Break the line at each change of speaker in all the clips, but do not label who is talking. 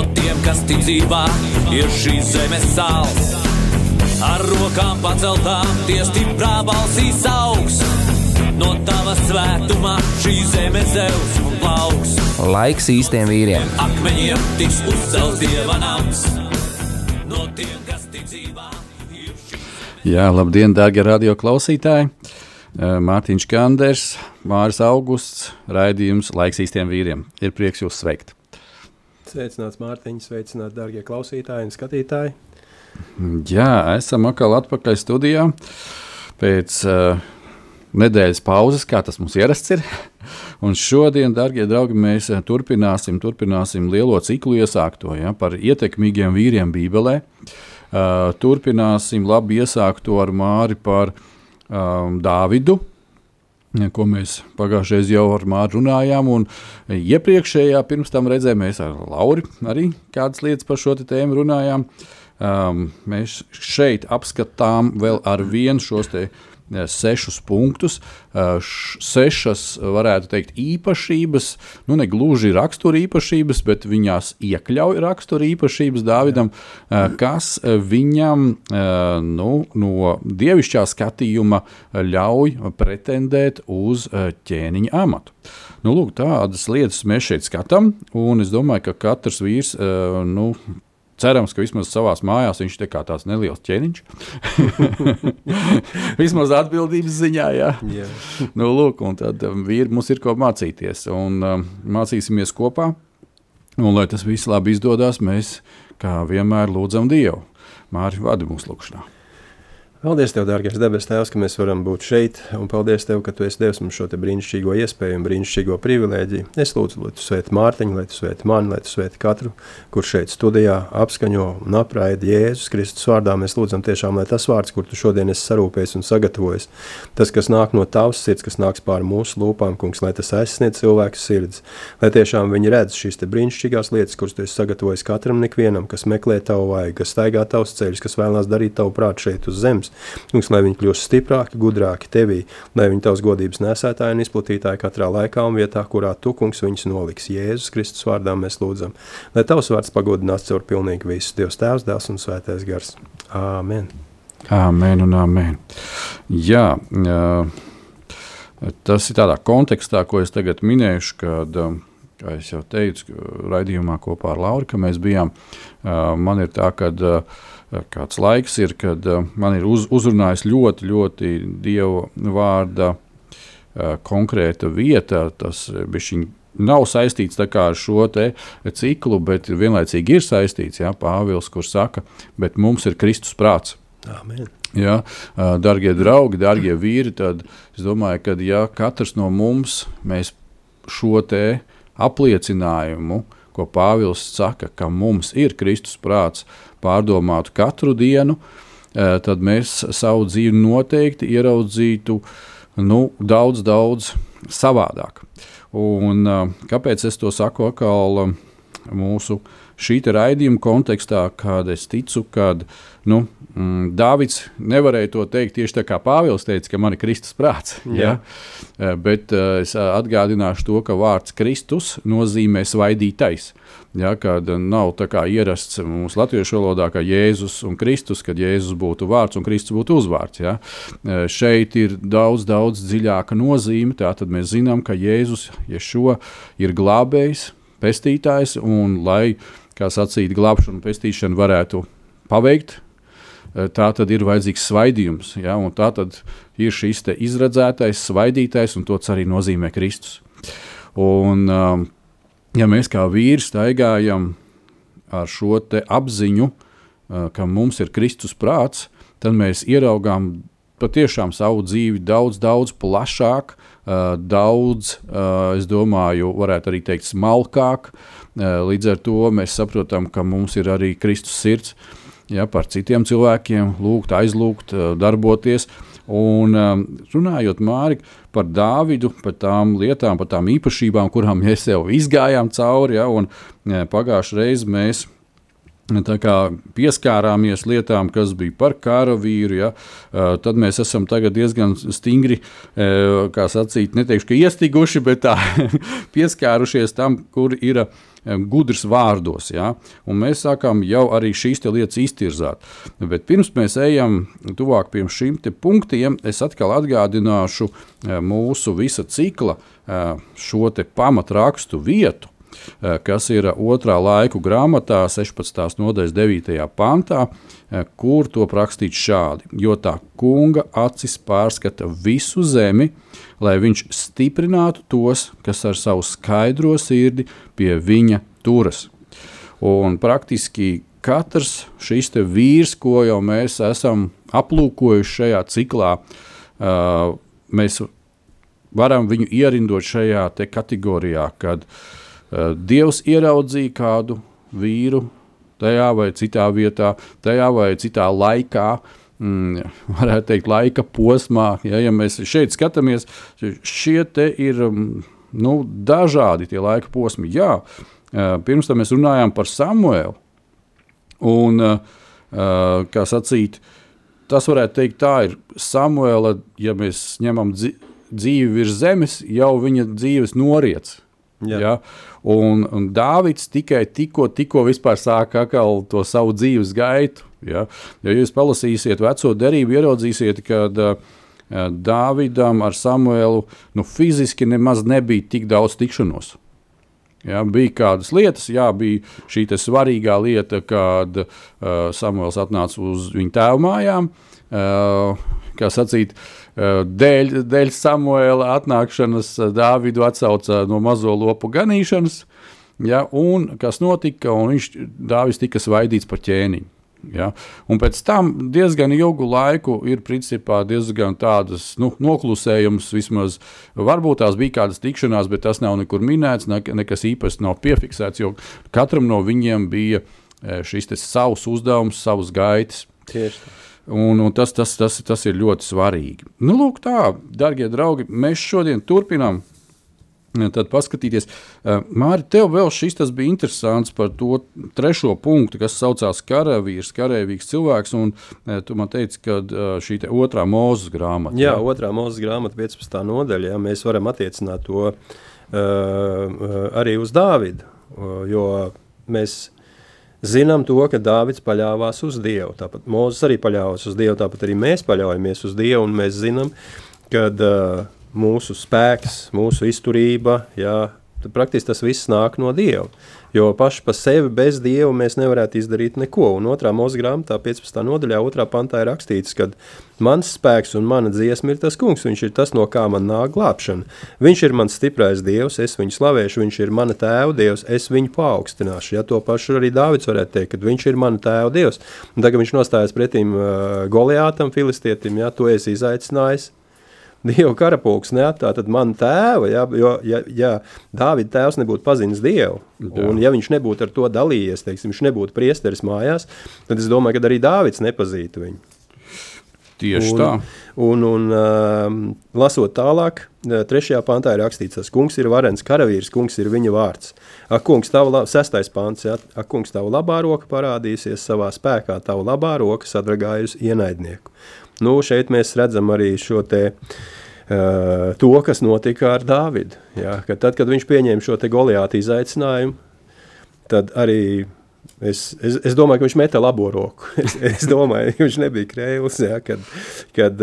No tiem, kas tic dzīvā, ir šīs zemes sāls. Ar rokām paceltām, tie stiprā balsīs augs. No tava svētumā šī zeme zeus un plauks.
Laiks īstiem vīriem.
Akmeņiem tiks uzcelts dieva nams. No tiem, kas tic dzīvā,
Jā, labdien, darbie radio klausītāji! Eh, Mārtiņš Kanders, Māris Augusts, raidījums Laiks īstiem vīriem. Ir prieks jūs sveikt.
Sveicināts Mārtiņš, sveicināti darbie klausītāji un skatītāji.
Jā, esam atkal atpakaļ studijā pēc uh, nedēļas pauzes, kā tas mums ierasts ir. Un šodien, darbie draugi, mēs eh, turpināsim, turpināsim lielo ciklu iesākto ja, par ietekmīgiem vīriem Bībelē. Uh, turpināsim labi iesākto ar Māri par um, Dāvidu, ko mēs pagājušajā jau ar Māru runājām. Un iepriekšējā pirms tam redzē, mēs ar Lauru arī kādas lietas par šo tēmu runājām. Um, mēs šeit apskatām vēl ar vienu šos te sešus punktus, sešas, varētu teikt, īpašības, nu ne gluži rakstura īpašības, bet viņās iekļauj rakstura īpašības Dāvidam, kas viņam nu, no dievišķā skatījuma ļauj pretendēt uz ķēniņa amatu. Nu, lūk, tādas lietas mēs šeit skatām, un es domāju, ka katrs vīrs, nu, cerams, ka vismaz savā mājās viņš ir tā tāds neliels ķēniņš. vismaz atbildības ziņā, jā.
Jā.
nu, lūk, un tad um, vīri mums ir ko mācīties, un um, mācīsimies kopā. Un, lai tas viss labi izdodas, mēs kā vienmēr lūdzam Dievu. Mārķis vada mūsu lūgšanā.
Paldies, Tev, dārgais debes Tēvs, ka mēs varam būt šeit. Un paldies Tev, ka Tu esi devis mums šo brīnišķīgo iespēju un brīnišķīgo privilēģiju. Es lūdzu, lai Tu svētītu Mārtiņu, lai Tu svētītu mani, lai Tu svētītu katru, kurš šeit studijā apskaņo un apraida Jēzus Kristus vārdā. Mēs lūdzam tiešām, lai tas vārds, kur Tu šodien esi sarūpējis un sagatavojis, tas, kas nāk no Tavas sirds, kas nāks pāri mūsu lūpām, kungs, lai tas aizsniedz cilvēku sirds, lai tiešām viņi redz šīs brīnišķīgās lietas, kuras Tu esi sagatavojis katram ikvienam, kas meklē Tavu vajag, kas staigā Tavus ceļus, kas vēlās darīt Tavu prātu šeit uz zemes. Kungs, lai viņi kļūst stiprāki, gudrāki Tevī, lai viņi Tavs godības nesētāji un izplatītāji katrā laikā un vietā, kurā Tu, kungs, viņus noliks. Jēzus Kristus vārdā mēs lūdzam, lai Tavs vārds pagodinās caur pilnīgi visus Dievs Tēvs, Dēls un Svētais Gars. Āmen!
Amen un amen. Jā, tas ir tādā kontekstā, ko es tagad minēšu, kad, kā jau teicu, raidījumā kopā ar Lauru, ka mēs bijām. Man ir tā, ka kāds laiks ir, kad man ir uz, uzrunājis ļoti, ļoti Dieva vārda konkrēta vieta. Tas bišķiņ nav saistīts ar šo ciklu, bet vienlaicīgi ir saistīts. Jā, Pāvils, kurš saka, bet mums ir Kristus prāts.
Amen.
Ja, darbie draugi, darbie vīri, tad es domāju, ka ja katrs no mums šo apliecinājumu, ko Pāvils saka, ka mums ir Kristus prāts, pārdomātu katru dienu, tad mēs savu dzīvi noteikti ieraudzītu nu, daudz, daudz savādāk. Un, kāpēc es to saku atkal mūsu šī raidījuma kontekstā, kad es ticu, ka nu, mm, Dāvids nevarēja to teikt tieši tā kā Pāvils teica, ka man ir Kristus prāts. Ja?
Jā.
Bet uh, es atgādināšu to, ka vārds Kristus nozīmē svaidītais. Ja, kad nav tā kā ierasts mūsu latviešu valodā, ka Jēzus un Kristus, kad Jēzus būtu vārds un Kristus būtu uzvārds. Ja. Šeit ir daudz, daudz dziļāka nozīme. Tātad mēs zinām, ka Jēzus ja šo ir glābējs, pestītājs, un lai, kā sacīt, glābšanu un pestīšanu varētu paveikt, tā tad ir vajadzīgs svaidījums. Ja, tā tad ir šis izredzētais, svaidītais, un tas arī nozīmē Kristus. Un, um, ja mēs kā vīri staigājam ar šo apziņu, uh, ka mums ir Kristus prāts, tad mēs ieraugām patiešām savu dzīvi daudz, daudz plašāk daudz, es domāju, varētu arī teikt, smalkāk. Līdz ar to mēs saprotam, ka mums ir arī Kristus sirds ja, par citiem cilvēkiem, lūgt, aizlūgt, darboties. Un runājot Māri, par Dāvidu, par tām lietām, par tām īpašībām, kurām mēs jau izgājām cauri, ja, un pagājušajā reizē mēs pieskārāmies lietām, kas bija par karavīru, ja, tad mēs esam diezgan stingri, kā sacīt, neteikšu, ka iestiguši, bet tā pieskārušies tam, kur ir gudrs vārdos. Ja? Un mēs sākām jau arī šīs lietas iztirzāt. Bet pirms mēs ejam tuvāk pie šiem punktiem, es atkal atgādināšu mūsu visa cikla šo pamatrakstu vietu. Eh, kas ir otrā laiku grāmatā, 16. nodaļas 9. pantā, eh, kur to rakstīts šādi: Jo tā kunga acis pārskata visu zemi, lai viņš stiprinātu tos, kas ar savu skaidro sirdi pie viņa turas. Un praktiski katrs šis vīrs, ko jau mēs esam aplūkojuši šajā ciklā, uh, mēs varam viņu ierindot šajā kategorijā, kad uh, Dievs ieraudzīja kādu vīru tajā vai citā vietā, tajā vai citā laikā. Mm, varētu teikt, laika posmā. Ja, ja mēs šeit skatāmies, šie ir mm, nu, dažādi tie laika posmi. Jā, eh, pirms tam mēs runājām par Samuelu. Un, eh, kā sacīt, tas varētu teikt, tā ir Samuela, ja mēs ņemam dzīvi virs zemes, jau viņa dzīves noriets. Jā. Ja? Un, un Dāvids tikai tikko, tikko sāka to savu dzīves gaitu. Ja, ja jūs palasīsiet veco derību, ieraudzīsiet, ka uh, Dāvidam ar Samuelu nu, fiziski nemaz nebija tik daudz tikšanos. Ja, bija kādas lietas, jā, bija šī svarīgā lieta, kad uh, Samuēls atnāca uz viņa tēva mājām. Uh, kā sacīt, uh, dēļ, dēļ Samuēla atnākšanas Dāvidu atsauca no mazo lopu ganīšanas. Ja, un kas notika? Un viņš Dāvis tika svaidīts par ķēniņu. Ja? Un pēc tam diezgan ilgu laiku ir principā diezgan tādas nu, noklusējumas. Vismaz varbūt tās bija kādas tikšanās, bet tas nav nekur minēts, ne, nekas īpaši nav piefiksēts, jo katram no viņiem bija šis savs uzdevums, savas gaitas.
Tieši tā.
Un, un tas, tas, tas, tas ir ļoti svarīgi. Nu, lūk, tā, darbie draugi, mēs šodien turpinām Tad paskatīties, Mārķis, tev vēl šis bija interesants par to trešo punktu, kas saucās karavīrs, karavīgs cilvēks. Un tu man teici, ka šī otrā mūzes grāmata.
Jā, jā, otrā mūzes grāmata, 15. nodaļa, jā, mēs varam attiecināt to uh, arī uz Dāvidu. Jo mēs zinām to, ka Dāvids paļāvās uz Dievu. Tāpat Mozus arī paļāvās uz Dievu, tāpat arī mēs paļaujamies uz Dievu. Mēs zinām, ka uh, mūsu spēks, mūsu izturība, jā, praktiski tas viss nāk no Dieva. Jo paši par sevi bez Dieva mēs nevarētu izdarīt neko. Un otrā mūža grāmatā, 15. nodaļā, otrā pantā ir rakstīts, ka mans spēks un mana dziesma ir tas kungs. Viņš ir tas, no kā man nāk glābšana. Viņš ir mans stiprais Dievs, es viņu slavēšu, viņš ir mana tēva Dievs, es viņu paaugstināšu. Ja to pašu arī Dāvids varētu teikt, ka viņš ir mana tēva Dievs. Un tagad viņš nostājas pretīm uh, Goliātam, Filistietim, ja to esi izaicinājis, Dieva karapulks neatstā, tad man tēva, ja, jo, ja, ja Dāvida tēvs nebūtu pazinis Dievu, Jā. un ja viņš nebūtu ar to dalījies, teiksim, viņš nebūtu priesteris mājās, tad es domāju, ka arī Dāvids nepazītu viņu.
Tieši un, tā.
Un, un uh, lasot tālāk, trešajā pantā ir rakstīts, ka kungs ir varens karavīrs, kungs ir viņa vārds. Ak, kungs, tava sestais pants, ja, ak, kungs, tava labā roka parādīsies savā spēkā, tava labā roka sadragājusi ienaidnieku. Nu, šeit mēs redzam arī šo te, uh, to, kas notika ar Dāvidu. Ja, ka tad, kad viņš pieņēma šo Goliāta izaicinājumu, tad arī Es, es, es domāju, ka viņš meta labo roku. Es, es domāju, ka viņš nebija krēls. Ja, kad, kad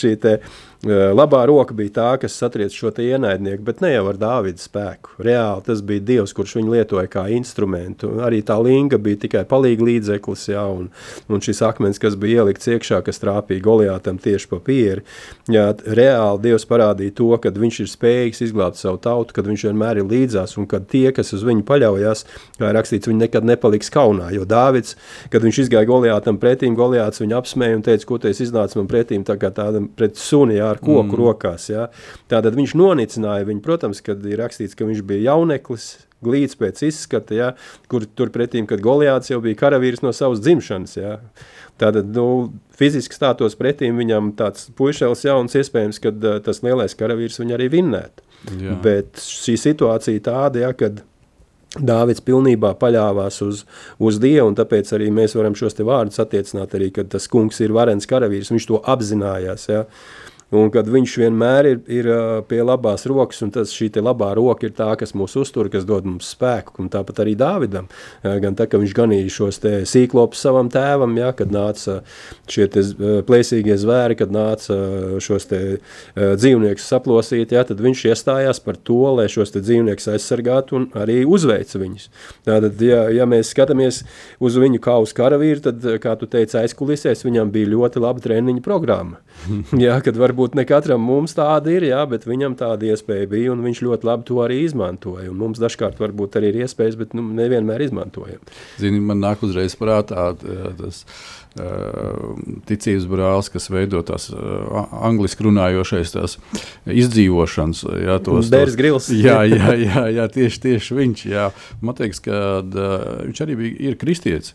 šī te, uh, Labā roka bija tā, kas satriec šo ienaidnieku, bet ne jau ar Dāvida spēku. Reāli tas bija Dievs, kurš viņu lietoja kā instrumentu. Arī tā linga bija tikai palīga līdzeklis, jā, un, un šis akmens, kas bija ielikts iekšā, kas trāpīja Goliātam tieši pa pieri. Jā, reāli Dievs parādīja to, ka viņš ir spējīgs izglābt savu tautu, kad viņš vienmēr ir līdzās, un kad tie, kas uz viņu paļaujas, kā rakstīts, viņi nekad nepaliks kaunā. Jo Dāvids, kad viņš izgāja Goliātam pretīm, Goliāts viņu apsmēja un teica, ko tu iznāci man pretīm, tā kā tādam pret suni, jā, ar koku mm. rokās. Jā. Tātad viņš nonicināja viņu, protams, kad ir rakstīts, ka viņš bija jauneklis, glīts pēc izskata, ja, kur turpretīm, kad Goliāts jau bija karavīrs no savas dzimšanas. Ja. Tātad, nu, fiziski stātos pretīm viņam tāds puišēls jauns, iespējams, ka uh, tas lielais karavīrs viņu arī vinnētu. Jā. Bet šī situācija tāda, ja, kad Dāvids pilnībā paļāvās uz, uz Dievu, un tāpēc arī mēs varam šos te vārdus attiecināt arī, kad tas kungs ir varens karavīrs, viņš to apzinājās, ja. Uh, Un kad viņš vienmēr ir, ir pie labās rokas, un tas, šī labā roka ir tā, kas mūs uztur, kas dod mums spēku. Un tāpat arī Dāvidam, gan tā, ka viņš ganīja šos sīklopus savam tēvam, ja, kad nāca šie plēsīgie zvēri, kad nāca šos dzīvniekus saplosīt, ja, tad viņš iestājās par to, lai šos dzīvniekus aizsargātu un arī uzveica viņus. Tātad, ja, ja mēs skatāmies uz viņu kā uz karavīru, tad, kā tu teici, aizkulisēs, viņam bija ļoti laba treniņa programma. ja, kad varbūt ne katram mums tāda ir, jā, bet viņam tāda iespēja bija, un viņš ļoti labi to arī izmantoja. Un mums dažkārt varbūt arī ir iespējas, bet nu, nevienmēr izmantojam.
Zini, man nāk uzreiz prātā tas ticības brālis, kas veido tās angļuiski runājošais tās izdzīvošanas. Jā, tos,
Bērs grils.
Jā, jā, jā, jā, tieši, tieši viņš. Jā. Man liekas, ka viņš arī bija, ir kristietis.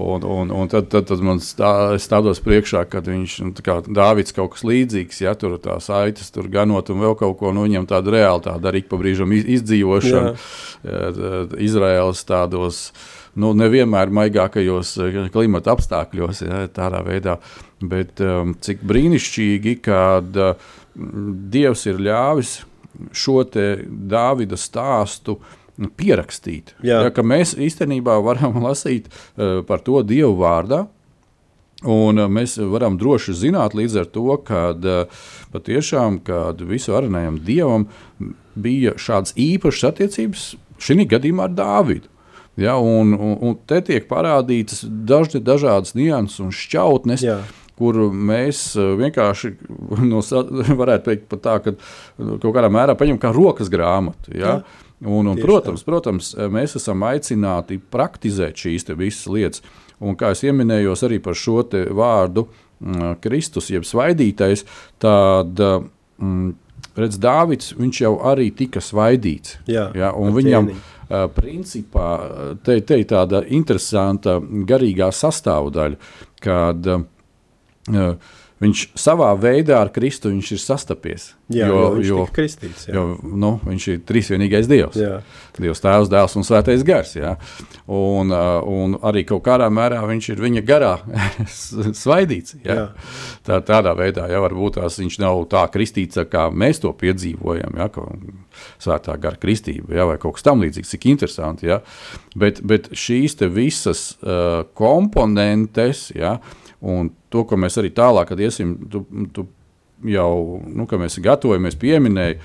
Un, un, un tad, tad, tad man stā, stādos priekšā, kad viņš, nu, kā Dāvids kaut kas līdzīgs, ja tur tās aitas tur ganot un vēl kaut ko, nu viņam tāda reāli tāda arī pa brīžam izdzīvošana. Izraēlas tādos nu, nevienmēr maigākajos eh, klimata apstākļos, ja, tādā veidā. Bet um, cik brīnišķīgi, kad uh, Dievs ir ļāvis šo Dāvida stāstu pierakstīt. Jā. Ja, mēs īstenībā varam lasīt uh, par to Dievu vārdā. Un uh, mēs varam droši zināt, līdz ar to, ka uh, patiešām visu arenējam Dievam bija šādas īpašas attiecības šī gadījumā ar Dāvidu. Ja, un, un, un te tiek parādītas dažni, dažādas nianses un šķautnes. Jā kur mēs eh, vienkārši no, varētu teikt, tā, ka nu, kaut kādā mērā paņemam kā rokas grāmatu. Ja? Jā, un, un, protams, tā. protams, mēs esam aicināti praktizēt šīs visas lietas. Un kā jau minēju, arī par šo vārdu mm, Kristus, jeb svaidītais, tad mm, redz, Dāvids jau arī tika svaidīts. Jā, ja? viņam, ķēniņu principā te, te ir tāda interesanta garīgā sastāvdaļa, kad uh, viņš savā veidā ar Kristu ir sastapies.
Jā, jo, jo viņš jo, ir kristīts.
Jā. Jo, nu, viņš ir trīsvienīgais Dievs. Jā. Dievs, Tēvs, Dēls un Svētais Gars. Jā. Un, uh, un arī kaut kādā mērā viņš ir viņa garā svaidīts. Jā. Jā. Tā, tādā veidā jau varbūt tās viņš nav tā kristīts, kā mēs to piedzīvojam. Jā, Svētā gara kristība jā, vai kaut kas tamlīdzīgs, cik interesanti. Jā. Bet, bet šīs visas uh, komponentes, jā, un to, ko mēs arī tālāk, kad iesim, tu, tu jau, nu, mēs gatavojamies pieminēja,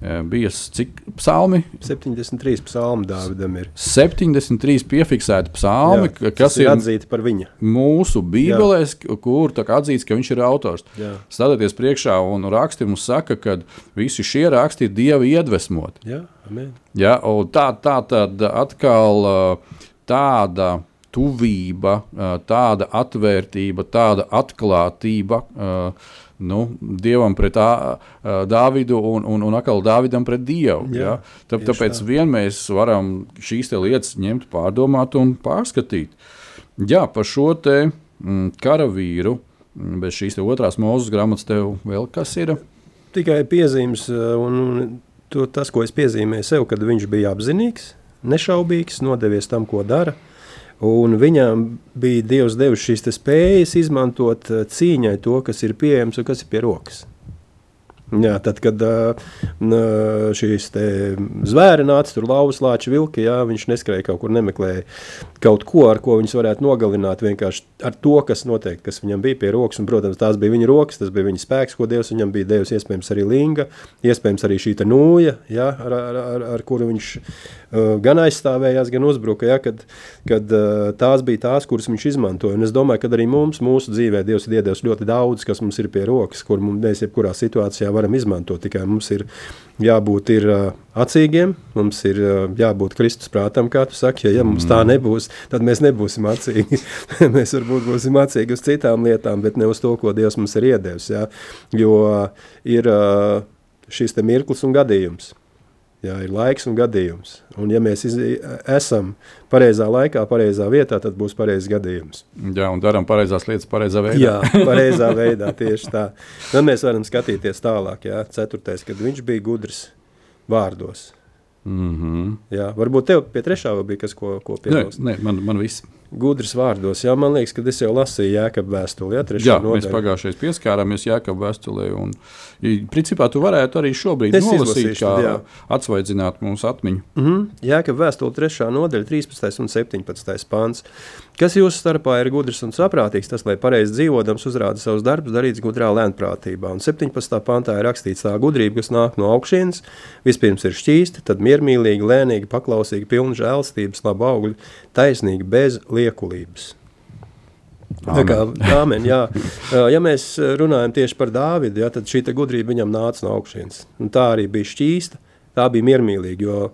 e, bija cik psalmi?
73 psalmi Dāvidam ir.
73 piefiksēti psalmi, Jā, kas ir
atzīti par viņa.
Mūsu bībelēs, Jā. kur atzīts, ka viņš ir autors. Stādieties priekšā un raksti mums saka, ka visi šie raksti ir Dieva iedvesmoti.
Jā, amen.
Ja, tā, tā tad atkal tāda tuvība, tāda atvērtība, tāda atklātība nu, Dievam pret tā, Dāvidu un, un, un atkal Dāvidam pret Dievu. Jā, ja? Tā, tāpēc tā. vien mēs varam šīs lietas ņemt, pārdomāt un pārskatīt. Jā, par šo te mm, karavīru, mm, bez šīs otrās mūzes grāmatas, tev vēl kas ir?
Tikai piezīmes, un, un to, tas, ko es piezīmēju sev, kad viņš bija apzinīgs, nešaubīgs, nodevies tam, ko dara. Un viņam bija Dievs devis šīs spējas izmantot eh, cīņai to, kas ir pieejams un kas ir pie rokas. Jā, tad, kad uh, šīs zvēri nāca, tur lauvas lāči vilki, jā, viņš neskrēja kaut kur, nemeklēja kaut ko, ar ko viņus varētu nogalināt, vienkārši ar to, kas noteikti, kas viņam bija pie rokas, un, protams, tās bija viņa rokas, tas bija viņa spēks, ko Dievs viņam bija devis, iespējams arī linga, iespējams arī šī nūja, jā, ar, ar, ar, ar kuru viņš gan aizstāvējās, gan uzbruka, jā, kad, kad uh, tās bija tās, kuras viņš izmantoja, un es domāju, ka arī mums, mūsu dzīvē, Dievs ir iedevis ļoti daudz, kas mums ir pie rokas, kur mēs jebkurā situācijā varam izmantot. Tikai mums ir jābūt ir, uh, acīgiem, mums ir jābūt Kristus prātam, kā tu saki. Ja, ja mums tā nebūs, tad mēs nebūsim acīgi. mēs varbūt būsim acīgi uz citām lietām, bet ne uz to, ko Dievs mums ir iedevis. Ja? Jo ir šis mirklis un gadījums. Jā, ir laiks un gadījums. Un, ja mēs iz, esam pareizā laikā, pareizā vietā, tad būs pareizs gadījums.
Jā, un darām pareizās lietas pareizā veidā.
Jā, pareizā veidā tieši tā. Tad mēs varam skatīties tālāk. Jā, ceturtais, kad viņš bija gudrs vārdos.
Mm -hmm.
Jā, varbūt tev pie trešā bija kas, ko, ko piebilst.
Nē, nē, man, man viss
gudrs vārdos. Jā, man liekas, ka es jau lasīju Jēkabā vēstuli. Ja,
jā, nodaļa. mēs pagājušajā pieskārāmies Jēkabā vēstulē. Un, principā, tu varētu arī šobrīd es nolasīt, kā jā. atsvaidzināt mūsu atmiņu.
Mm -hmm. Jēkabā vēstule 3. nodaļa, 13. un 17. pāns. Kas jūsu starpā ir gudrs un saprātīgs, tas, lai pareizi dzīvodams, uzrāda savus darbus, darīts gudrā lēnprātībā. Un 17. pantā ir rakstīts tā gudrība, kas nāk no augšas. Vispirms ir šķīsta, tad miermīlīga, lēnīga, paklausīga, pilna žēlstības, laba augļa, taisnīga, bez lieta liekulības. Tā kā dāmen, jā. ja mēs runājam tieši par Dāvidu, jā, tad šī gudrība viņam nāca no augšas. Tā arī bija šķīsta, tā bija miermīlīga, jo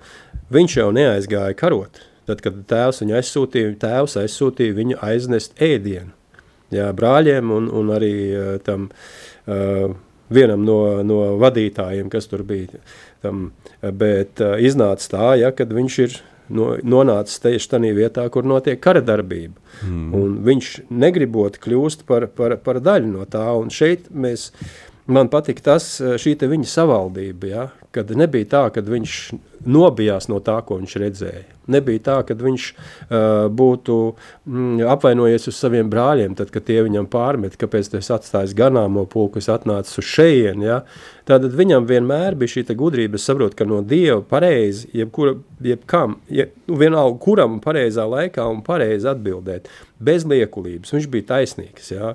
viņš jau neaizgāja karot. Tad, kad tēvs viņu aizsūtīja, tēvs aizsūtīja viņu aiznest ēdienu jā, brāļiem un, un arī tam uh, vienam no, no vadītājiem, kas tur bija. Tam, bet uh, iznāca tā, ja, kad viņš ir no, nonācis tieši tajā vietā, kur notiek kara darbība. Mm. Un viņš negribot kļūst par, par, par daļu no tā. Un šeit mēs, man patīk tas, šī viņa savaldība, ja, kad nebija tā, ka viņš nobijās no tā, ko viņš redzēja. Nebija tā, ka viņš uh, būtu mm, apvainojies uz saviem brāļiem, tad, kad tie viņam pārmet, kāpēc tu esi atstājis ganāmo pulku, es atnācis uz šejienu. Ja? Tātad viņam vienmēr bija šī gudrība, es saprotu, ka no Dieva pareizi, jebkura, jebkam, jeb, nu, vienalga kuram pareizā laikā un pareizi atbildēt, bez liekulības, viņš bija taisnīgs. Ja?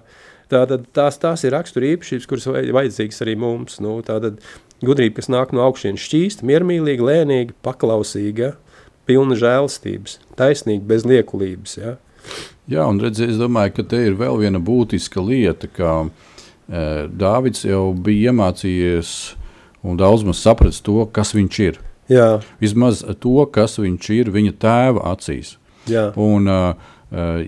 Tātad tās, tās ir rakstura īpašības, kuras vajadzīgas arī mums. Nu, tātad gudrība, kas nāk no augšas, šķīsta, miermīlīga, lēnīga, paklausīga pilna žēlstības, taisnīga, bez liekulības. Ja?
Jā, un redziet, es domāju, ka te ir vēl viena būtiska lieta, ka e, Dāvids jau bija iemācījies un daudz maz sapratis to, kas viņš ir.
Jā.
Vismaz to, kas viņš ir viņa tēva acīs.
Jā.
Un, uh,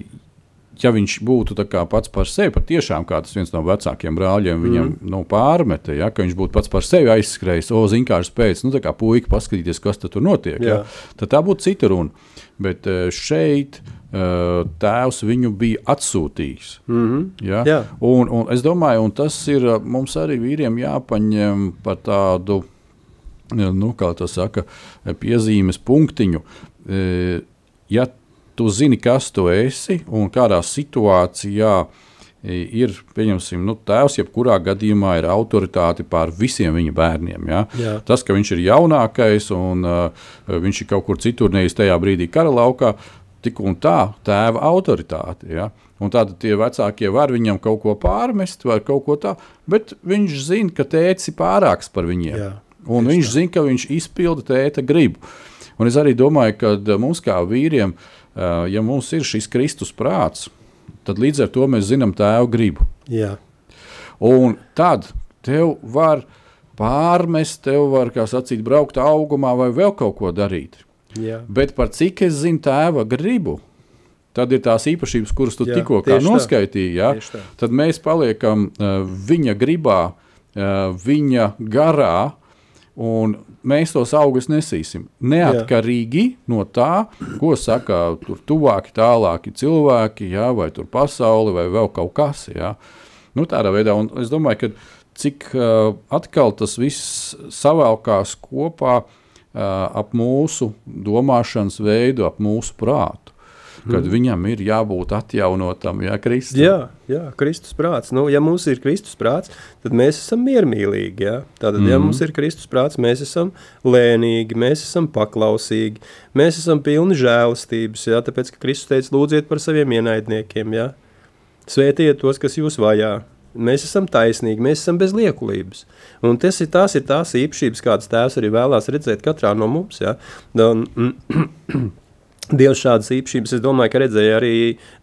ja viņš būtu pats par sevi, patiešām kā tas viens no vecākiem brāļiem, viņam mm. nu, pārmeta, ja, ka viņš būtu pats par sevi aizskrējis, o, zinkārs pēc, nu, tā kā puika paskatīties, kas tur notiek. Ja, tad tā būtu cita runa. Bet eh, šeit eh, tēvs viņu bija atsūtījis.
Mm -hmm.
ja? Jā. Un, un es domāju, un tas ir eh, mums arī vīriem jāpaņem par tādu, nu, kā tā saka, piezīmes punktiņu. Ja tu zini, kas tu esi un kādā situācijā e, ir nu, tēvs, jebkurā gadījumā ir autoritāte pār visiem viņa bērniem. Ja?
Jā.
Tas, ka viņš ir jaunākais un uh, viņš ir kaut kur citur, nevis tajā brīdī kara laukā, tik un tā tēva autoritāte. Ja? Un tāda tie vecākie var viņam kaut ko pārmest vai kaut ko tādu, bet viņš zina, ka tēvs ir pārāks par viņiem.
Jā,
un viņš zina, ka viņš izpilda tēta gribu. Un es arī domāju, ka mums kā vīriem uh, ja mums ir šis Kristus prāts, tad līdz ar to mēs zinām tēvu gribu.
Jā.
Un tad tev var pārmest, tev var, kā sacīt, braukt augumā vai vēl kaut ko darīt.
Jā.
Bet par cik es zinu tēva gribu, tad ir tās īpašības, kuras tu tikko noskaitīji. Ja? Tad mēs paliekam uh, viņa gribā, uh, viņa garā, Un mēs tos augus nesīsim. Neatkarīgi jā. no tā, ko saka tur tuvāki, tālāki cilvēki, jā, vai tur pasauli, vai vēl kaut kas. Jā. Nu, tādā veidā, un es domāju, ka cik uh, atkal tas viss savēlkās kopā uh, ap mūsu domāšanas veidu, ap mūsu prātu kad mm. viņam ir jābūt atjaunotam, ja Kristus.
Jā, jā, Kristus prāts. Nu, ja mums ir Kristus prāts, tad mēs esam miermīlīgi. Ja? Tātad, mm. ja mums ir Kristus prāts, mēs esam lēnīgi, mēs esam paklausīgi, mēs esam pilni žēlastības. Ja? Tāpēc, ka Kristus teica, lūdziet par saviem ienaidniekiem, ja? svētiet tos, kas jūs vajā. Mēs esam taisnīgi, mēs esam bez liekulības. Un tas ir tās, ir tās īpašības, kādas tēvs arī vēlās redzēt katrā no mums. Ja? Un, Dievs šādas īpašības, es domāju, ka redzēja arī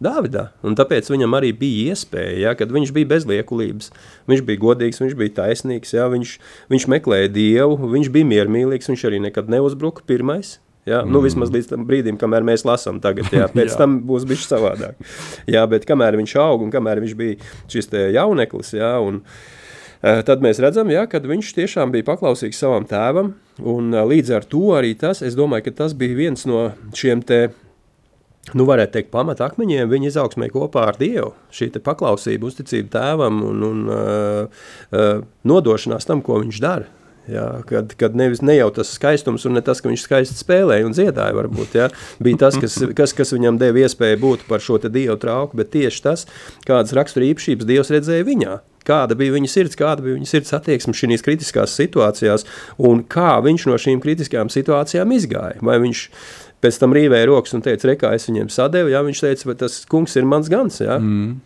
Dāvidā. Tāpēc viņam arī bija iespēja, ja, kad viņš bija bezliekulības, viņš bija godīgs, viņš bija taisnīgs, ja, viņš, viņš meklēja Dievu, viņš bija miermīlīgs, viņš arī nekad neuzbruka pirmais. Ja? Nu, mm. Nu, vismaz līdz tam brīdim, kamēr mēs lasām tagad, jā, pēc jā. tam būs bijis savādāk. Jā, bet kamēr viņš aug un kamēr viņš bija šis jauneklis, jā, un, uh, tad mēs redzam, jā, ka viņš tiešām bija paklausīgs savam tēvam, Un līdz ar to arī tas, es domāju, ka tas bija viens no šiem te, nu varētu teikt, pamatakmeņiem viņa izaugsmē kopā ar Dievu. Šī paklausība, uzticība tēvam un, un uh, uh, nodošanās tam, ko viņš dara. Jā, kad, kad nevis ne jau tas skaistums, un ne tas, ka viņš skaisti spēlēja un dziedāja, varbūt, jā, bija tas, kas, kas, kas viņam deva iespēju būt par šo dievu trauku, bet tieši tas, kādas rakstura īpašības Dievs redzēja viņā kāda bija viņa sirds, kāda bija viņa sirds attieksme šīs kritiskās situācijās, un kā viņš no šīm kritiskajām situācijām izgāja. Vai viņš pēc tam rīvēja rokas un teica, rekā es viņiem sadevu, jā, viņš teica, bet tas kungs ir mans gans, jā. Mm.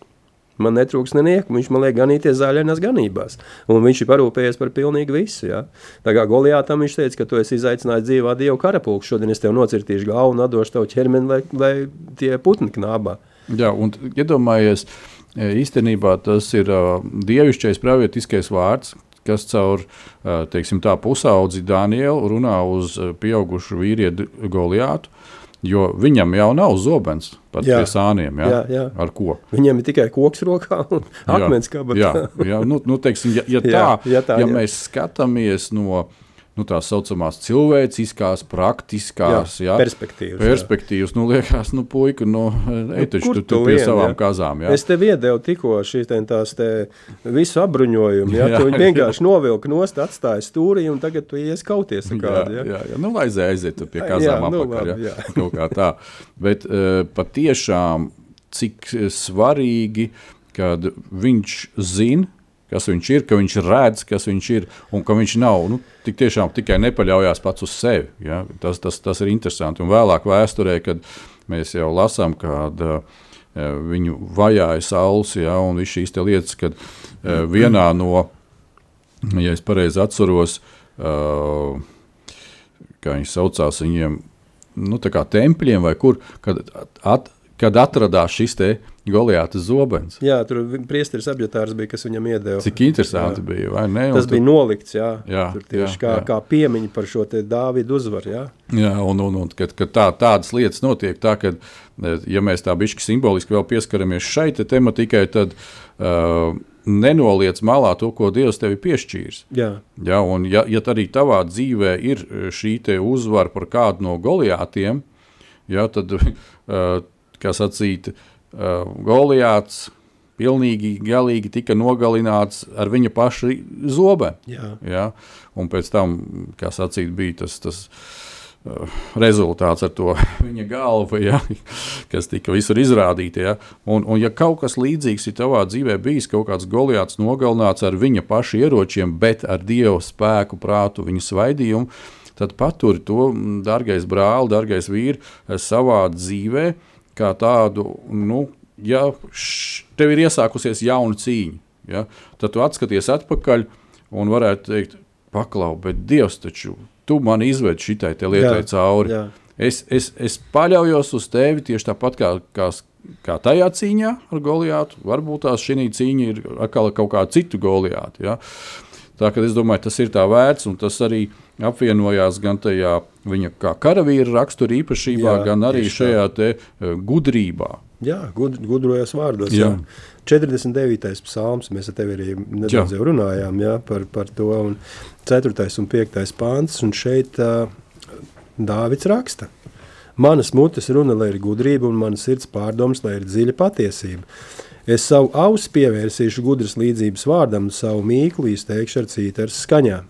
Man netrūks nenieku, viņš man liek ganīties zāļainās ganībās. Un viņš ir parūpējies par pilnīgi visu. Ja? Tā kā Golijātam viņš teica, ka tu esi izaicinājis dzīvā Dievu karapulku, šodien es tev nocirtīšu galvu un atdošu tev ķermeni, lai, lai tie putni knābā.
Jā, un iedomājies, E, īstenībā tas ir uh, dievišķais pravietiskais vārds, kas caur uh, teiksim, tā pusaudzi Danielu runā uz pieaugušu vīrieti Goliātu. Jo viņam jau nav zobens pat jā, pie sāniem. Ja? Jā, jā. Ar ko?
Viņam ir tikai koks rokā un akmens kabatā.
jā, jā, nu, nu, teiksim, ja, ja tā, jā, ja, tā, ja jā. mēs skatāmies no nu, tās saucamās cilvēciskās, praktiskās jā, jā,
perspektīvas.
perspektīvas. Nu, liekas, nu, puika, nu, ej, taču nu, tu, tu pie vien, savām jā. kazām. Jā.
Es tev iedevu tikko šīs tās te visu apbruņojumu. Jā, jā, tu viņi vienkārši novilka nost, atstāja stūrī, un tagad tu ies kauties ar kādu.
Jā, jā, jā. nu, lai aiziet pie kazām jā, nu, apakaļ. Jā. Jā. Kaut kā tā. Bet uh, patiešām, cik svarīgi, kad viņš zina, kas viņš ir, ka viņš redz, kas viņš ir un ka viņš nav nu, tik tiešām tikai nepaļaujas pats uz sevi. Ja? Tas, tas, tas ir interesanti. Un vēlāk vēsturē, kad mēs jau lasām, kad uh, viņu vajāja saules ja, un visas šīs lietas, kad uh, vienā no, ja es pareizi atceros, uh, kā viņi saucās, viņiem nu, tempļiem vai kur, kad, at, kad atradās šis te Goliāta zobens.
Jā, tur priesteris apģētārs bija, kas viņam iedeva.
Cik interesanti jā. bija, vai ne?
Un Tas tu... bija nolikts, jā. jā tur tieši jā, kā, jā. kā piemiņa par šo te Dāvidu uzvaru, jā.
Jā, un, un, un kad, kad tā, tādas lietas notiek, tā, kad, ja mēs tā bišķi simboliski vēl pieskaramies šai te tematikai, tad uh, nenoliec malā to, ko Dievs tev ir piešķīris. Jā. Jā, un ja, ja arī tavā dzīvē ir šī uzvara par kādu no Goliātiem, jā, tad, uh, kā sacīt, uh, Goliāts pilnīgi galīgi tika nogalināts ar viņa paša zobe. Jā. Ja? Un pēc tam, kā sacīt, bija tas. tas uh, Rezultāts ar to viņa galvu, ja, kas tika visur izrādīts. Ja. Un, un, ja kaut kas līdzīgs ir tavā dzīvē bijis, kaut kāds goliāts nogalināts ar viņa paša ieročiem, bet ar dievu spēku, prātu, viņa svaidījumu, tad paturi to, dārgais brāl, dārgais vīri, savā dzīvēm kā tādu, nu, ja tev ir iesākusies jauna cīņa, ja, tad tu atskaties atpakaļ un varētu teikt, paklau, bet Dievs taču tu man izved šitai lietai jā, cauri. Jā. Es, es, es paļaujos uz tevi tieši tāpat kā, kā, kā tajā cīņā ar Goliātu. Varbūt tās šī cīņa ir atkal kaut kāda cita Goliāta. Ja? Tā kā es domāju, tas ir tā vērts, un tas arī apvienojās gan tajā viņa kā karavīra rakstura īpašībā, jā, gan arī šajā te, uh, gudrībā.
Jā, gud, gudrojas vārdos. Jā. Jā. 49. psalms, mēs ar tevi arī nedaudz jā. runājām jā, par, par to. Un 4. un 5. pāns, un šeit uh, Dāvids raksta. Manas mutes runa, lai ir gudrība, un manas sirds pārdoms, lai ir dziļa patiesība. Es savu ausi pievērsīšu gudras līdzības vārdam, savu mīklu izteikšu ar cītaras skaņām.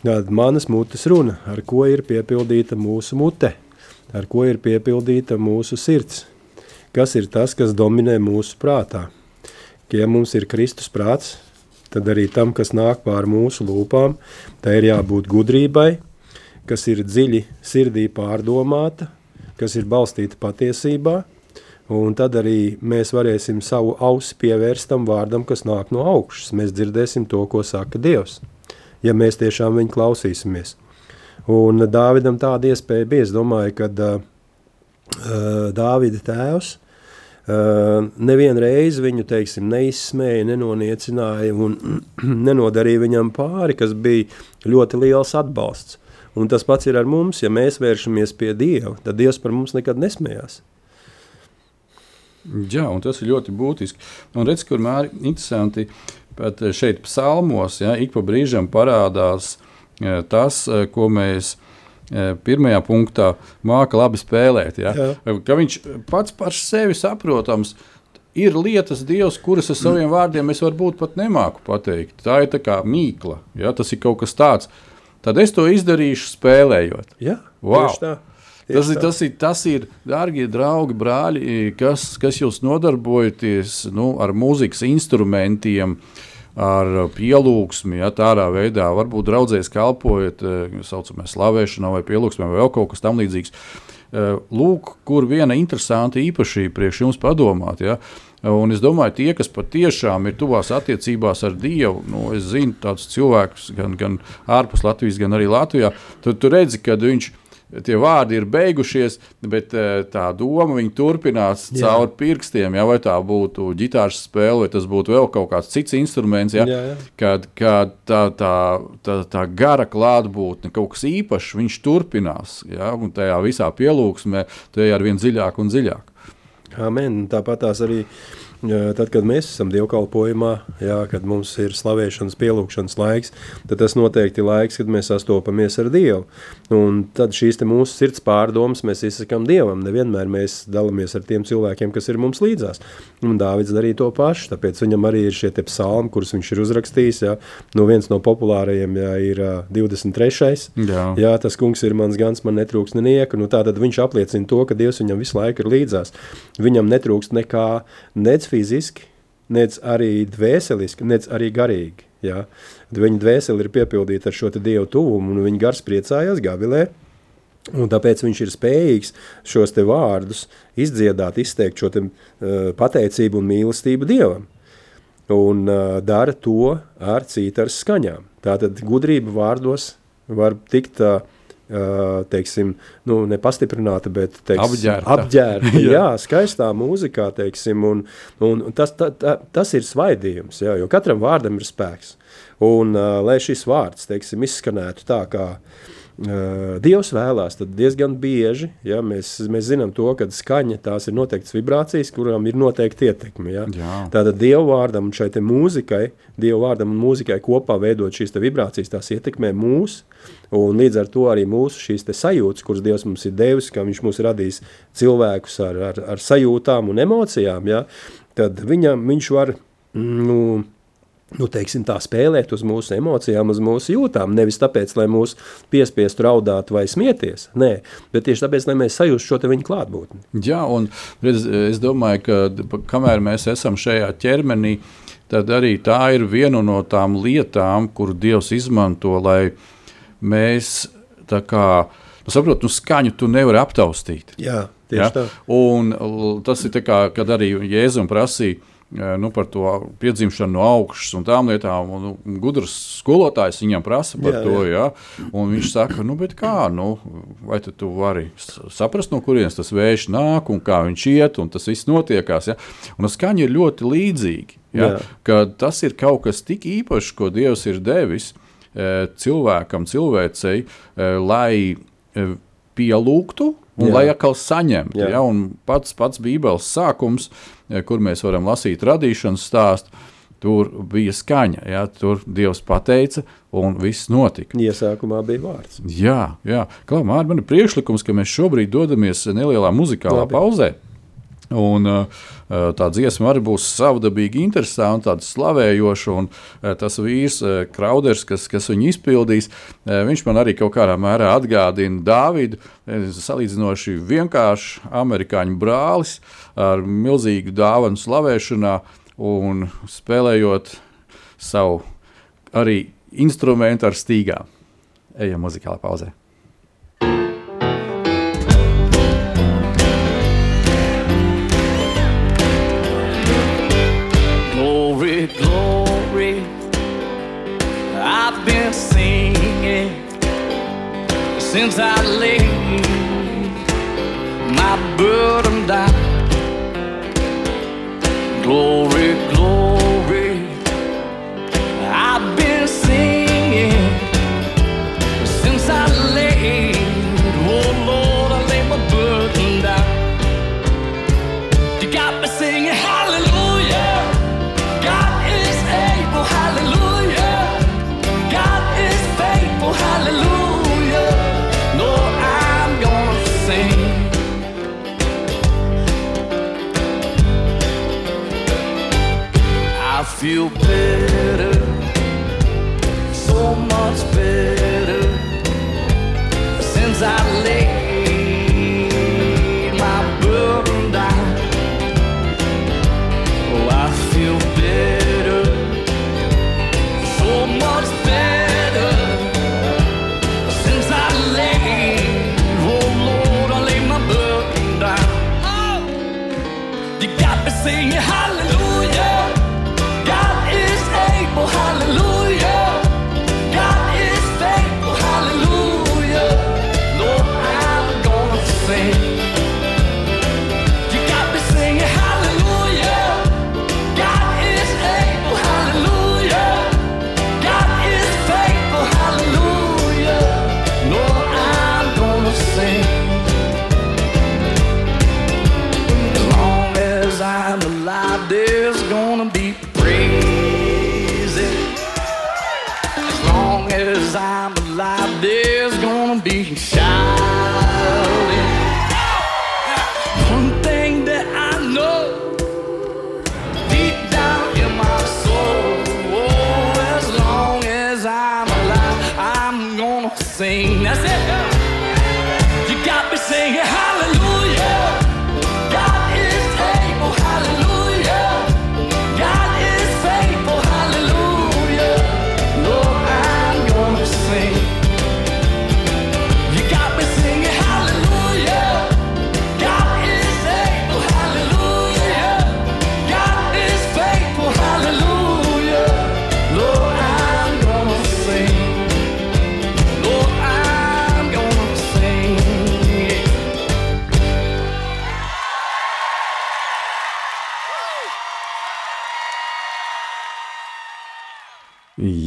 Tāda manas mutes runa, ar ko ir piepildīta mūsu mute, ar ko ir piepildīta mūsu sirds. Kas ir tas, kas dominē mūsu prātā? Ja mums ir Kristus prāts, tad arī tam, kas nāk pār mūsu lūpām, tai ir jābūt gudrībai, kas ir dziļi sirdī pārdomāta, kas ir balstīta patiesībā, Un tad arī mēs varēsim savu ausi pievērst tam vārdam, kas nāk no augšas. Mēs dzirdēsim to, ko saka Dievs, ja mēs tiešām viņu klausīsimies. Un Dāvidam tāda iespēja bija. Es domāju, ka uh, uh, Dāvida tēvs. Uh, nevienu reizi viņu teiksim, neizsmēja, nenoniecināja un nenodarīja viņam pāri, kas bija ļoti liels atbalsts. Un tas pats ir ar mums, ja mēs vēršamies pie Dieva, tad Dievs par mums nekad nesmējās.
Jā, un tas ir ļoti būtiski. Un redz, kur mēri interesanti, pat šeit psalmos, ja, ik pa brīžam parādās ja, tas, ko mēs pirmajā punktā māca labi spēlēt. Ja? Jā. Ka viņš pats par sevi saprotams. Ir lietas, Dievs, kuras ar saviem vārdiem es varbūt pat nemāku pateikt. Tā ir tā kā mīkla, ja? tas ir kaut kas tāds. Tad es to izdarīšu spēlējot.
Jā,
wow. tā. Tas ir, tas, ir, tas ir, darbie draugi, brāļi, kas, kas jūs nodarbojaties nu, ar mūzikas instrumentiem, ar pielūgsmi, ja tādā veidā, varbūt draudzēs kalpojat, tā eh, saucamā slavēšanā vai pielūgsmē, vai vēl kaut kas tamlīdzīgs. Eh, lūk, kur viena interesanta īpašība priekš jums padomāt. Ja? Un es domāju, tie, kas patiešām ir tuvās attiecībās ar Dievu, nu, es zinu tādus cilvēkus gan, gan ārpus Latvijas, gan arī Latvijā, tad tu redzi, ka viņš ir tie vārdi ir beigušies, bet eh, tā doma turpinās jā. caur pirkstiem. Ja, vai tā būtu ģitāras spēle, vai tas būtu vēl kaut kāds cits instruments, ja, jā, jā. Kad, kad tā, tā, tā, tā gara klātbūtne, kaut kas īpašs, viņš turpinās. Ja, un tajā visā pielūgsmē, tajā ar vien dziļāk un dziļāk.
Amen. Tāpat tās arī Tad, kad mēs esam dievkalpojumā, jā, kad mums ir slavēšanas, pielūgšanas laiks, tad tas noteikti ir laiks, kad mēs sastopamies ar Dievu. Un tad šīs mūsu sirds pārdomas mēs izsakām Dievam. Nevienmēr mēs dalāmies ar tiem cilvēkiem, kas ir mums līdzās. Un Dāvids darīja to pašu, tāpēc viņam arī ir šie psalmi, kurus viņš ir uzrakstījis. Jā. No viens no populārajiem jā, ir 23. Jā. jā, tas kungs ir mans gans, man netrūks nenieka. Nu, tā tad viņš apliecina to, ka Dievs viņam visu laiku ir līdzās. Viņam netrūkst nekā, nec fiziski, nec arī dvēseliski, nec arī garīgi. Ja? Viņa dvēsele ir piepildīta ar šo dievu tuvumu, un viņa gars priecājās gavilē. Un tāpēc viņš ir spējīgs šos vārdus izdziedāt, izteikt šo te, uh, pateicību un mīlestību dievam. Un uh, dara to ar cītaras skaņām. Tātad gudrība vārdos var tikt uh, teiksim, nu, nepastiprināta, bet teiksim,
apģērta.
apģērta jā. jā, skaistā mūzikā, teiksim, un, un tas, ta, ta, tas ir svaidījums, jā, jo katram vārdam ir spēks. Un, uh, lai šis vārds, teiksim, izskanētu tā, kā uh, Dievs vēlās, tad diezgan bieži ja, mēs, mēs zinām to, ka skaņa tās ir noteiktas vibrācijas, kurām ir noteikti ietekme. Ja. Jā. Tātad Dieva vārdam un šai mūzikai, Dieva vārdam un mūzikai kopā veidot šīs vibrācijas, tās ietekmē mūs, un līdz ar to arī mūsu šīs sajūtas, kuras Dievs mums ir devis, ka viņš mums radīs cilvēkus ar, ar, ar sajūtām un emocijām, ja, tad viņam, viņš var, nu, nu, teiksim, tā spēlēt uz mūsu emocijām, uz mūsu jūtām. Nevis tāpēc, lai mūs piespiestu raudāt vai smieties, nē, bet tieši tāpēc, lai mēs sajustu šo viņa klātbūtni.
Jā, un redz, es domāju, ka kamēr mēs esam šajā ķermenī, tad arī tā ir viena no tām lietām, kuru Dievs izmanto, lai mēs tā kā, nu, saprot, nu, skaņu tu nevari aptaustīt.
Jā, tieši ja? tā.
Un tas ir tā kā, kad arī Jēzum prasīja, nu, par to piedzimšanu no augšas un tām lietām. Un, nu, gudrs skolotājs viņam prasa par jā, to. Jā. Ja? Viņš saka, nu, kā, nu, vai tu vari saprast, no kurienes tas vējš nāk un kā viņš iet, un tas viss notiekās. Ja? Un skaņa ir ļoti līdzīga. Ja? Jā. Tas ir kaut kas tik īpašs, ko Dievs ir devis cilvēkam, cilvēcei, lai pielūgtu un Jā. lai atkal saņemtu. Ja? Pats, pats Bībeles sākums, kur mēs varam lasīt radīšanas stāstu, tur bija skaņa. Ja? Tur Dievs pateica, un viss notika.
Iesākumā bija vārds.
Jā, jā. Kā man ir priekšlikums, ka mēs šobrīd dodamies nelielā muzikālā Labi. pauzē. Un, uh, tā dziesma arī būs savdabīgi interesanta, tāda slavējoša. Un uh, tas vīrs, uh, Krauders, kas, kas viņu izpildīs, viņš man arī kaut kādā mērā atgādina Dāvidu. Salīdzinoši vienkāršs amerikāņu brālis ar milzīgu dāvanu slavēšanā un spēlējot savu arī instrumentu ar stīgām. Ejam muzikālā pauzē. Since I laid
my burden down. Glory, feel better, so much better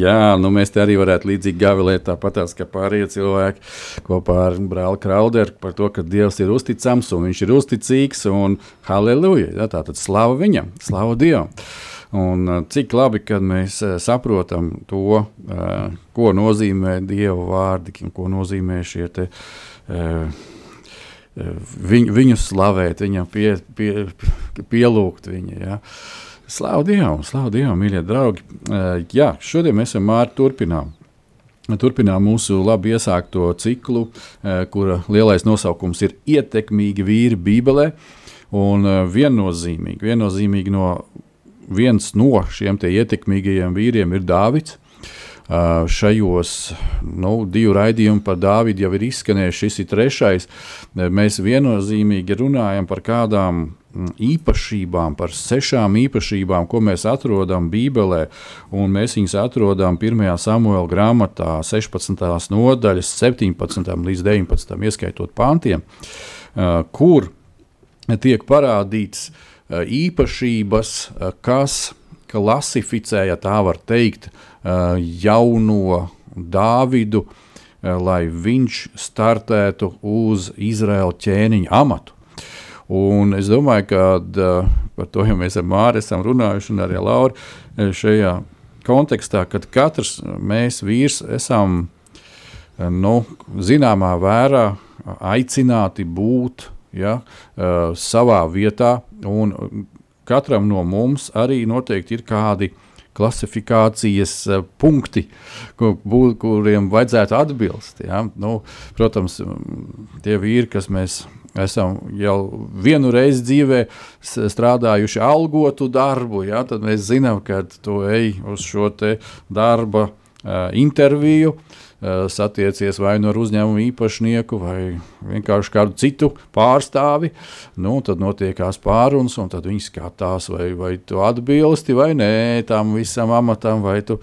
Jā, nu mēs te arī varētu līdzīgi gavilēt tāpatās, kā pārējie cilvēki kopā ar brāli Krauderu par to, ka Dievs ir uzticams un viņš ir uzticīgs un halleluja. Jā, tā tad slava viņam, slava Dievam. Un uh, cik labi, kad mēs uh, saprotam to, uh, ko nozīmē Dieva vārdi, ko nozīmē šie te, uh, viņu, viņu slavēt, viņam pie, pie, pielūgt viņu. Ja. Slavu Dievam, slavu Dievam, mīļie draugi. Uh, jā, šodien mēs ar Mārtu turpinām. Turpinām mūsu labi iesākto ciklu, uh, kura lielais nosaukums ir Ietekmīgi vīri Bībelē. Un uh, viennozīmīgi, viennozīmīgi no, viens no šiem ietekmīgajiem vīriem ir Dāvids. Šajos nu, divu raidījumu par Dāvidu jau ir izskanējis, šis ir trešais. Mēs viennozīmīgi runājam par kādām īpašībām, par sešām īpašībām, ko mēs atrodam Bībelē. Mēs viņus atrodam 1. samuēlā grāmatā, 16. nodaļas, 17. līdz 19. ieskaitot pāntiem, kur tiek parādīts īpašības, kas klasificē, ja tā var teikt, jauno Dāvidu, lai viņš startētu uz Izraēla ķēniņa amatu. Un es domāju, ka par to jau mēs ar Māri esam runājuši, un arī Laura šajā kontekstā, kad katrs mēs vīrs esam nu, zināmā vērā aicināti būt ja, savā vietā, un katram no mums arī noteikti ir kādi klasifikācijas punkti, kur, kuriem vajadzētu atbilst. Ja? Nu, protams, tie vīri, kas mēs esam jau vienu reizi dzīvē strādājuši algotu darbu, ja? tad mēs zinām, ka tu ej uz šo darba uh, interviju. Uh, satiecies vai nu ar uzņēmumu īpašnieku, vai vienkārši kādu citu pārstāvi. Nu, tad notiekās pārunas, un viņi skatās, vai, vai tu atbilsti vai nē tam visam amatam, vai tu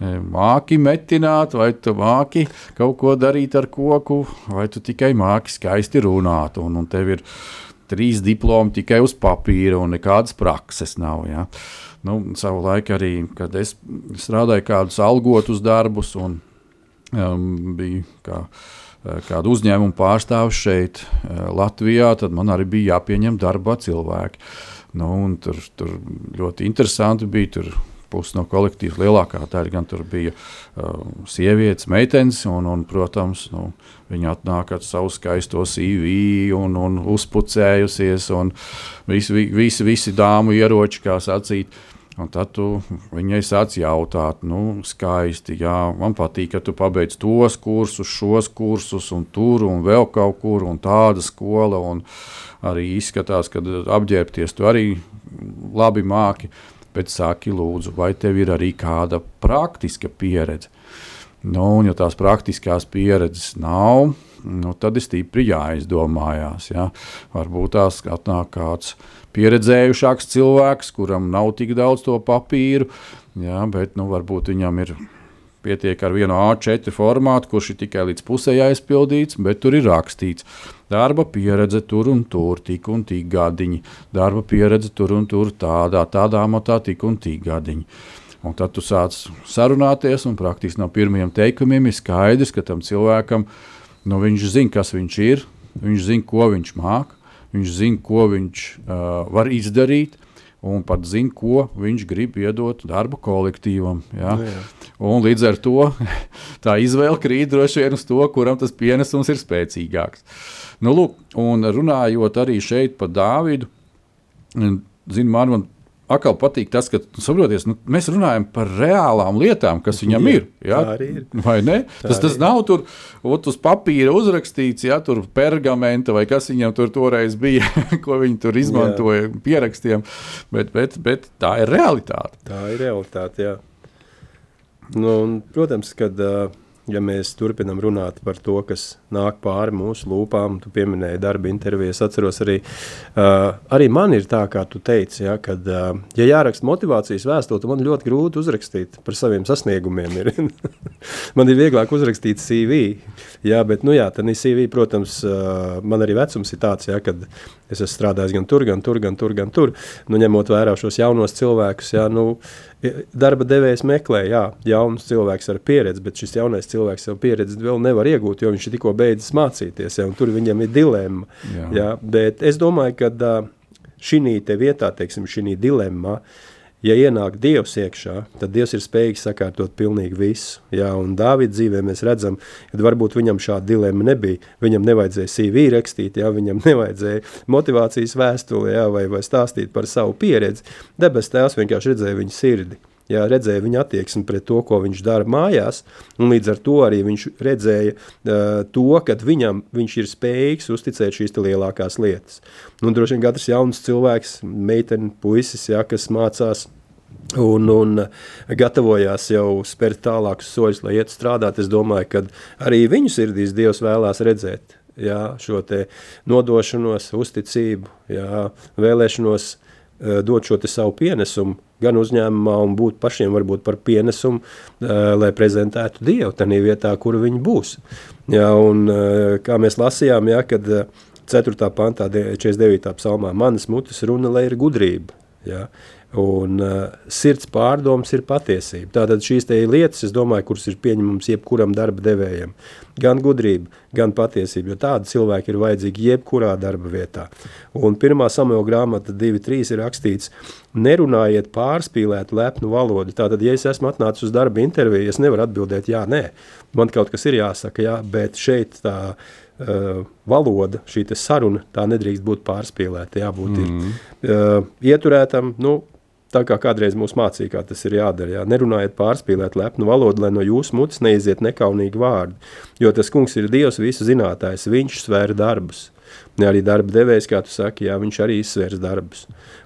māki metināt, vai tu māki kaut ko darīt ar koku, vai tu tikai māki skaisti runāt. Un, un tev ir trīs diplomi tikai uz papīra un nekādas prakses nav. Ja? Nu, savu laiku arī, kad es strādāju kādus algotus darbus un um, biju kā, kādu uzņēmumu pārstāvis šeit, Latvijā, tad man arī bija jāpieņem darbā cilvēki. Nu, tur, tur ļoti interesanti bija. Tur pusi no kolektīva lielākā daļa gan tur bija uh, sievietes, meitenes, un, un protams, nu, viņi atnāk ar savu skaisto CV un, un uzpucējusies, un visi, visi, visi dāmu ieroči, kā sacīt. Un tad tu viņai sāc jautāt, nu, skaisti, jā, man patīk, ka tu pabeidz tos kursus, šos kursus, un tur, un vēl kaut kur, un tāda skola. Un arī izskatās, ka apģērbties tu arī labi māki. Uh, bet saki, lūdzu, vai tev ir arī kāda praktiska pieredze? Nu, un, ja tās praktiskās pieredzes nav, nu, tad ir stipri jāizdomājās. Ja? Varbūt tās atnāk kāds pieredzējušāks cilvēks, kuram nav tik daudz to papīru, ja? bet nu, varbūt viņam ir pietiek ar vienu A4 formātu, kurš ir tikai līdz pusē aizpildīts, bet tur ir rakstīts. Darba pieredze tur un tur, tik un tik gadiņi. Darba pieredze tur un tur, tādā, tādā matā, tik un tik gadiņi. Un tad tu sāc sarunāties, un praktiski no pirmiem teikumiem ir skaidrs, ka tam cilvēkam nu, viņš zina, kas viņš ir, viņš zina, ko viņš māca, viņš zina, ko viņš uh, var izdarīt un pat zina, ko viņš grib iedot darba kolektīvam. Ja? Nu, jā. un līdz ar to tā izvēle krīt droši vien uz to, kuram tas pienesums ir spēcīgāks. Nu, lūk, un runājot arī šeit par Dāvidu, zinu, man, man atkal patīk tas, ka saproties, nu, mēs runājam par reālām lietām, kas viņam ir. Ja?
ir.
Vai ne? Tā tas, tas nav tur ot, uz papīra uzrakstīts, ja tur pergamenta vai kas viņam tur toreiz bija, ko viņi tur izmantoja jā. pierakstiem, bet, bet, bet tā ir realitāte.
Tā ir realitāte, jā. Nu, un, protams, kad uh, ja mēs turpinām runāt par to, kas nāk pāri mūsu lūpām, tu pieminēji darba interviju. Es atceros arī, uh, arī man ir tā, kā tu teici, ja, kad, uh, ja jāraksta motivācijas vēstule, tad man ļoti grūti uzrakstīt par saviem sasniegumiem. Ir. man ir vieglāk uzrakstīt CV, jā, bet, nu jā, tad CV, protams, uh, man arī vecums ir tāds, ja, kad es esmu strādājis gan tur, gan tur, gan tur, gan tur. Nu, ņemot vērā šos jaunos cilvēkus, jā, nu, darba devējs meklē, jā, jauns cilvēks ar pieredzi, bet šis jaunais cilvēks jau pieredzi vēl nevar iegūt, jo viņš ir tikko beidzis mācīties, ja, un tur viņam ir dilemma. Jā. Ja, bet es domāju, ka šī vietā, teiksim, šī dilemma, ja ienāk Dievs iekšā, tad Dievs ir spējīgs sakārtot pilnīgi visu. Jā, un Dāvida dzīvē mēs redzam, ka varbūt viņam šāda dilemma nebija. Viņam nevajadzēja CV rakstīt, jā, viņam nevajadzēja motivācijas vēstuli jā, vai, vai stāstīt par savu pieredzi. Debes tēvs vienkārši redzēja viņa sirdi jā, redzēja viņa attieksmi pret to, ko viņš dara mājās, līdz ar to arī viņš redzēja uh, to, ka viņam viņš ir spējīgs uzticēt šīs lielākās lietas. Nu, droši vien katrs jauns cilvēks, meitene, puisis, jā, kas mācās un, un gatavojās jau spērt tālākus soļus, lai iet strādāt. Es domāju, ka arī viņu sirdīs Dievs vēlās redzēt jā, šo nodošanos, uzticību, jā, vēlēšanos dot šo savu pienesumu gan uzņēmumā, un būt pašiem varbūt par pienesumu, lai prezentētu Dievu tajā vietā, kur viņi būs. Jā, un, kā mēs lasījām, jā, kad 4. pantā, 49. psalmā, manas mutes runa, lai ir gudrība. Jā. Un uh, sirds pārdoms ir patiesība. Tātad šīs lietas, domāju, kuras ir pieņemamas jebkuram darba devējam, gan gudrība, gan patiesība, jo tādi cilvēki ir vajadzīgi jebkurā darba vietā. Un pirmā samuela grāmata 2.3 ir rakstīts, nerunājiet pārspīlēt lepnu valodu. Tātad, ja es esmu atnācis uz darba interviju, es nevaru atbildēt jā, nē, man kaut kas ir jāsaka, jā, bet šeit tā uh, valoda, šī saruna, tā nedrīkst būt pārspīlēta, jābūt mm. ir, uh, ieturētam, nu, tā kā kādreiz mūs mācīja, kā tas ir jādara. Jā. Nerunājiet pārspīlēt lepnu valodu, lai no jūsu mutes neiziet nekaunīgi vārdi. Jo tas kungs ir Dievs, visu zinātājs, viņš svēra darbus. Ne arī darba devējs, kā tu saki, jā, viņš arī izsvērs darbus.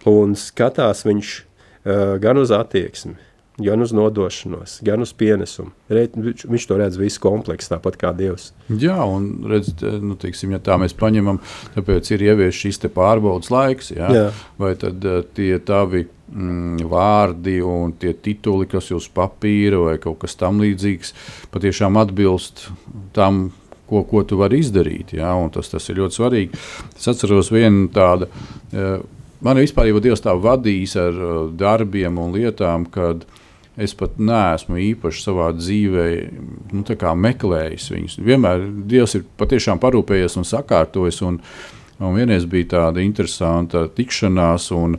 Un skatās viņš uh, gan uz attieksmi, gan uz nodošanos, gan uz pienesumu. Reit, viņš, viņš to redz visu kompleksu, tāpat kā Dievs.
Jā, un redziet, nu, teiksim, ja tā mēs paņemam, tāpēc ir ievies šis pārbaudas laiks, jā? Jā. vai tad uh, tie tavi mm, vārdi un tie tituli, kas uz papīra vai kaut kas tamlīdzīgs, patiešām atbilst tam, ko, ko tu vari izdarīt. Ja? Tas, tas ir ļoti svarīgi. Es atceros vienu tādu. Uh, Man vispār jau Dievs tā vadījis ar uh, darbiem un lietām, kad es pat neesmu īpaši savā dzīvē nu, meklējis viņus. Vienmēr Dievs ir patiešām parūpējies un sakārtojis. Un, un vienreiz bija tāda interesanta tikšanās, un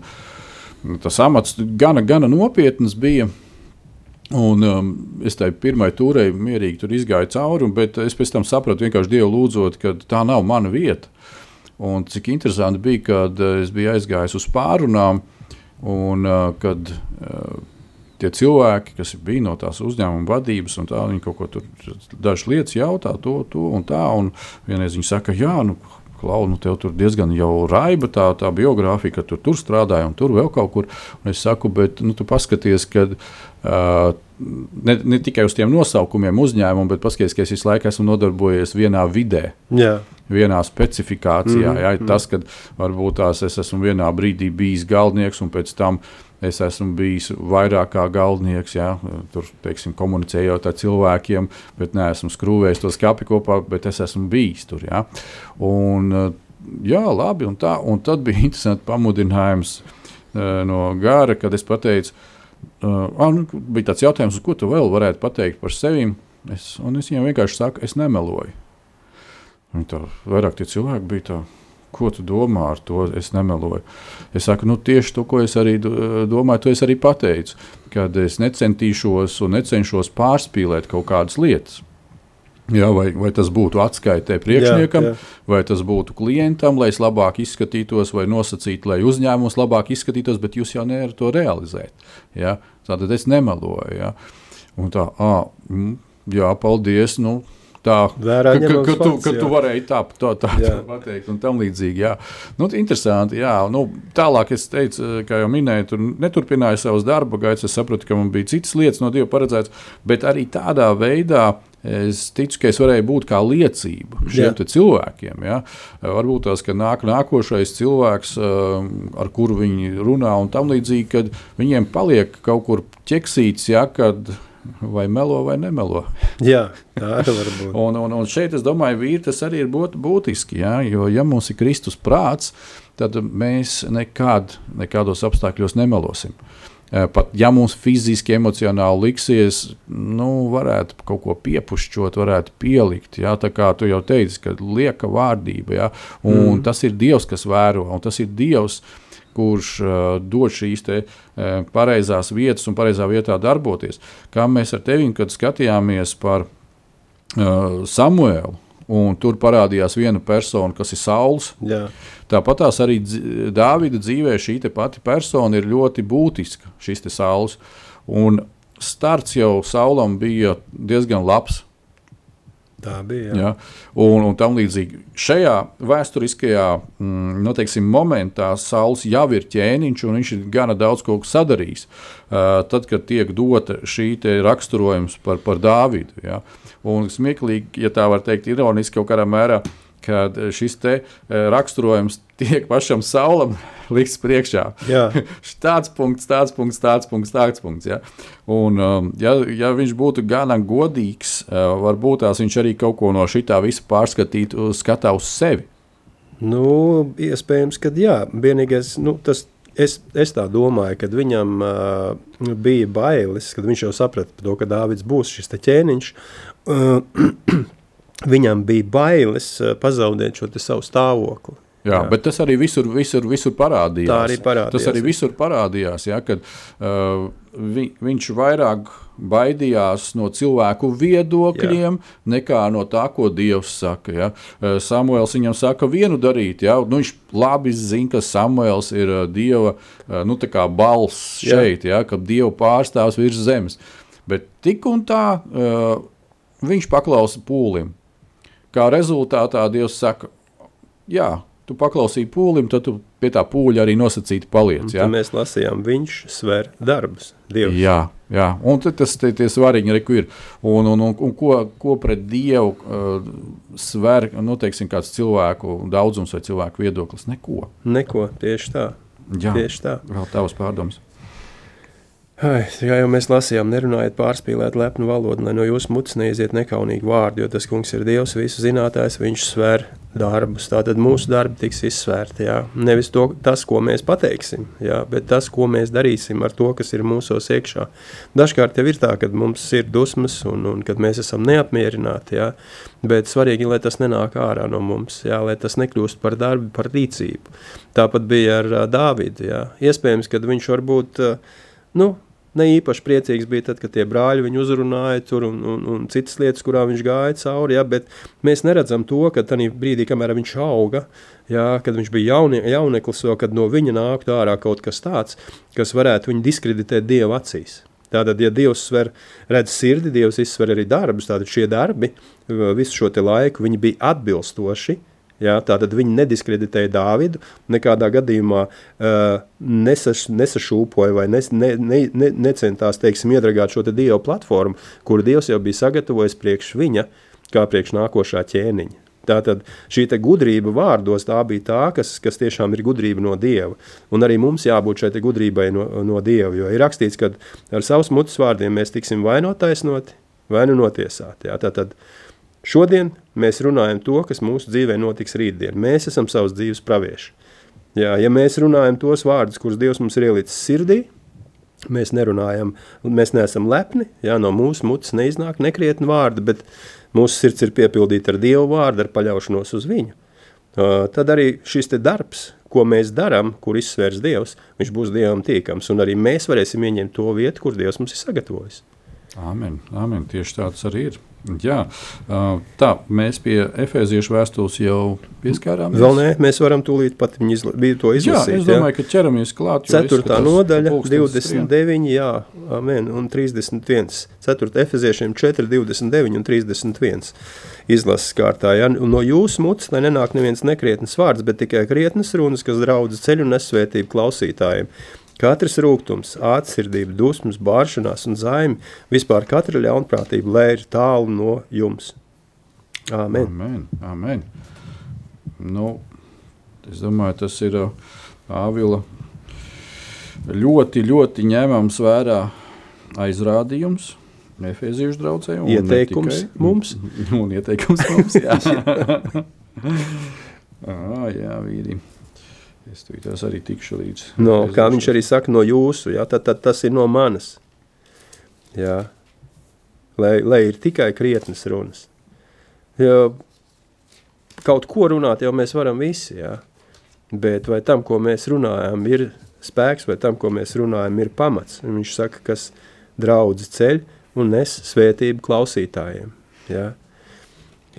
tas amats gana, gana nopietns bija. Un, um, es tai pirmai tūrei mierīgi izgāju cauri, bet es pēc tam sapratu, vienkārši Dievu lūdzot, ka tā nav mana vieta. Un cik interesanti bija, kad eh, es biju aizgājis uz pārunām, un eh, kad eh, tie cilvēki, kas bija no tās uzņēmuma vadības, un tā, viņi kaut ko tur dažas lietas jautā, to, to un tā. Un vienreiz viņi saka, jā, nu, Klau, nu, tev tur diezgan jau raiba tā, tā biogrāfija, ka tu tur strādāji un tur vēl kaut kur. Un es saku, bet nu, tu paskaties, ka uh, ne, ne tikai uz tiem nosaukumiem uzņēmumu, bet paskaties, ka es visu laiku esmu nodarbojies vienā vidē. Jā. Vienā specifikācijā. Mm -hmm. jā, tas, ka varbūt tās es esmu vienā brīdī bijis galvenieks un pēc tam Es esmu bijis vairāk kā galvenieks, ja, tur teiksim, komunicējot ar cilvēkiem, bet neesmu skrūvējis to skāpi kopā, bet es esmu bijis tur. Ja. Un, jā, labi, un, tā, un tad bija interesanti pamudinājums uh, no gara, kad es pateicu, uh, nu, bija tāds jautājums, ko tu vēl varētu pateikt par sevi. Es, un es viņiem vienkārši saku, es nemeloju. Un tā vairāk tie cilvēki bija tādi Ko tu domā ar to? Es nemeloju. Es saku, nu, tieši to, ko es arī domāju, to es arī pateicu. Kad es necentīšos un necenšos pārspīlēt kaut kādas lietas. Jā, vai, vai tas būtu atskaitē priekšniekam, jā, jā. vai tas būtu klientam, lai es labāk izskatītos, vai nosacītu, lai uzņēmums labāk izskatītos, bet jūs jau nevarat to realizēt. Jā? Tātad es nemeloju. Jā, un tā, ah, jā paldies. Nu, tā,
Vērā ka, ka,
ka, tu, ka tu varēji tā, tā, tā, tā pateikt, un tam līdzīgi. Jā. Nu, interesanti, jā. Nu, tālāk es teicu, kā jau minēju, tur neturpināju savus darba gaitas. Es sapratu, ka man bija citas lietas no Dieva paredzētas, bet arī tādā veidā. Es ticu, ka es varēju būt kā liecība šiem cilvēkiem. Ja? Varbūt tās, nāk nākošais cilvēks, um, ar kuru viņi runā, un tam līdzīgi, kad viņiem paliek kaut kur ķeksīts, ja, kad vai melo vai nemelo.
Jā, tā var būt.
un, un, un šeit es domāju, vīri, tas arī ir būt, būtiski. Jā, jo, ja mums ir Kristus prāts, tad mēs nekad, nekādos apstākļos nemelosim. Pat ja mums fiziski, emocionāli liksies, nu, varētu kaut ko piepušķot, varētu pielikt. Jā, tā kā tu jau teici, ka lieka vārdība, jā, un mm. tas ir Dievs, kas vēro, un tas ir Dievs, kas kurš uh, dod šīs te, uh, pareizās vietas un pareizā vietā darboties. Kā mēs ar tevi, kad skatījāmies par uh, Samuēlu, un tur parādījās viena persona, kas ir Sauls. Jā. Tāpat tās arī Dāvida dzīvē šī pati persona ir ļoti būtiska, šis Sauls. Un starts jau Saulam bija diezgan labs.
Tā bija. Jā.
Ja? Un, un tam līdzīgi šajā vēsturiskajā mm, nu, teiksim, momentā Sauls jau ir ķēniņš, un viņš ir gana daudz ko sadarījis. Uh, tad, kad tiek dota šī raksturojums par, par Dāvidu. Ja? Un smieklīgi, ja tā var teikt, ironiski kaut kādā mērā. Uh, kad šis te e, raksturojums tiek pašam saulam likts priekšā. tāds punkts, tāds punkts, tāds punkts, tāds punkts. Ja? Un, um, ja, ja viņš būtu gana godīgs, e, varbūt tās viņš arī kaut ko no šitā visa pārskatītu, skatā uz sevi.
Nu, iespējams, ka jā. Vienīgais, nu, tas, es, es tā domāju, kad viņam uh, bija bailes, kad viņš jau saprata to, ka Dāvids būs šis ķēniņš. Uh, viņam bija bailes eh, pazaudēt šo savu stāvokli.
Jā, jā, bet tas arī visur, visur, visur parādījās.
Tā arī parādījās.
Tas arī visur parādījās, ja, kad uh, vi, viņš vairāk baidījās no cilvēku viedokļiem jā. nekā no tā, ko Dievs saka. Ja. Uh, Samuēls viņam saka vienu darīt, ja. nu, viņš labi zina, ka Samuēls ir Dieva nu, balss šeit, jā. ja, ka Dieva pārstāvs virs zemes. Bet tik un tā uh, viņš paklausa pūlim. Kā rezultātā Dievs saka, jā, tu paklausīji pūlim, tad tu pie tā pūļa arī nosacīti paliec.
Ja? Mēs lasījām, viņš sver darbus. Dievs.
Jā, jā, un tas tie, tie svarīgi reku ir. Un, un, un, un ko, ko pret Dievu uh, sver, nu, teiksim, kāds cilvēku daudzums vai cilvēku viedoklis? Neko.
Neko, tieši tā.
Jā,
tieši tā.
Vēl tavas pārdomas.
Ai, jā, jau mēs lasījām, nerunājiet pārspīlēt lepnu valodu, lai no jūsu mutes neiziet nekaunīgi vārdi, jo tas kungs ir Dievs, visu zinātājs, viņš sver darbus. Tātad mūsu darbi tiks izsvērti. Jā. Nevis to, tas, ko mēs pateiksim, jā, bet tas, ko mēs darīsim ar to, kas ir mūsos iekšā. Dažkārt jau ir tā, ka mums ir dusmas un, un kad mēs esam neapmierināti, jā, bet svarīgi, lai tas nenāk ārā no mums, jā, lai tas nekļūst par darbu, par rīcību. Tāpat bija ar uh, Dāvidu. Jā. Iespējams, ka viņš varbūt, uh, nu, ne īpaši priecīgs bija tad, kad tie brāļi viņu uzrunāja tur un, un, un citas lietas, kurām viņš gāja cauri, ja, bet mēs neredzam to, ka tajā brīdī, kamēr viņš auga, ja, kad viņš bija jauni, jauneklis, vēl, kad no viņa nāktu ārā kaut kas tāds, kas varētu viņu diskreditēt Dieva acīs. Tātad, ja Dievs sver, redz sirdi, Dievs izsver arī darbus, tad šie darbi visu šo laiku bija atbilstoši Ja, Tātad viņi nediskreditēja Dāvidu, nekādā gadījumā uh, nesaš, nesašūpoja vai nes, ne, ne, ne, necentās teiksim, iedragāt šo dievu platformu, kuru Dievs jau bija sagatavojis priekš viņa, kā priekš nākošā ķēniņa. Tātad šī gudrība vārdos tā bija tā, kas, kas tiešām ir gudrība no Dieva. Un arī mums jābūt šai gudrībai no, no Dieva, jo ir rakstīts, ka ar savus mutes vārdiem mēs tiksim vai notaisnoti, vai nu notiesāti. Tātad Šodien mēs runājam to, kas mūsu dzīvē notiks rītdien. Mēs esam savas dzīves pravieši. Jā, ja mēs runājam tos vārdus, kurus Dievs mums ir ielicis sirdī, mēs nerunājam, mēs neesam lepni, jā, no mūsu mutes neiznāk nekrietni vārdi, bet mūsu sirds ir piepildīta ar Dievu vārdu, ar paļaušanos uz viņu. Uh, tad arī šis te darbs, ko mēs darām, kur izsvērs Dievs, viņš būs Dievam tīkams, un arī mēs varēsim ieņemt to vietu, kur Dievs mums ir sagatavojis.
Amen, amen, tieši tāds arī ir. Jā, tā mēs pie efeziešu vēstules jau pieskārāmies.
Vēl nē, mēs varam tūlīt pat izla to izlasīt.
Jā, es domāju, jā. ka ķeramies klāt.
4. nodaļa, 29, jā, amen, un 31. 4. efeziešiem 4, 29 un 31 izlases kārtā. Ja? Un no jūsu mutes, lai nenāk neviens nekrietnes vārds, bet tikai krietnes runas, kas draudz ceļu un nesvētību klausītājiem Katrs rūkums, ātrsirdība, dusmas, bāršanās un zaimi, vispār katra ļaunprātība, lai ir tālu no jums. Āmen.
Amen, amen. Nu, es domāju, tas ir uh, Āvila ļoti, ļoti ņemams vērā aizrādījums. Efeziešu draudzē.
Ieteikums mums.
Un ieteikums mums, jā. ah, jā, vīri. Es tās arī tikšu līdz.
No, kā viņš arī saka, no jūsu, jā, tad, tad tas ir no manas. Jā. Lai, lai ir tikai krietnes runas. Jo kaut ko runāt jau mēs varam visi, jā. Bet vai tam, ko mēs runājam, ir spēks, vai tam, ko mēs runājam, ir pamats. Viņš saka, kas draudz ceļ un nes svētību klausītājiem. Jā.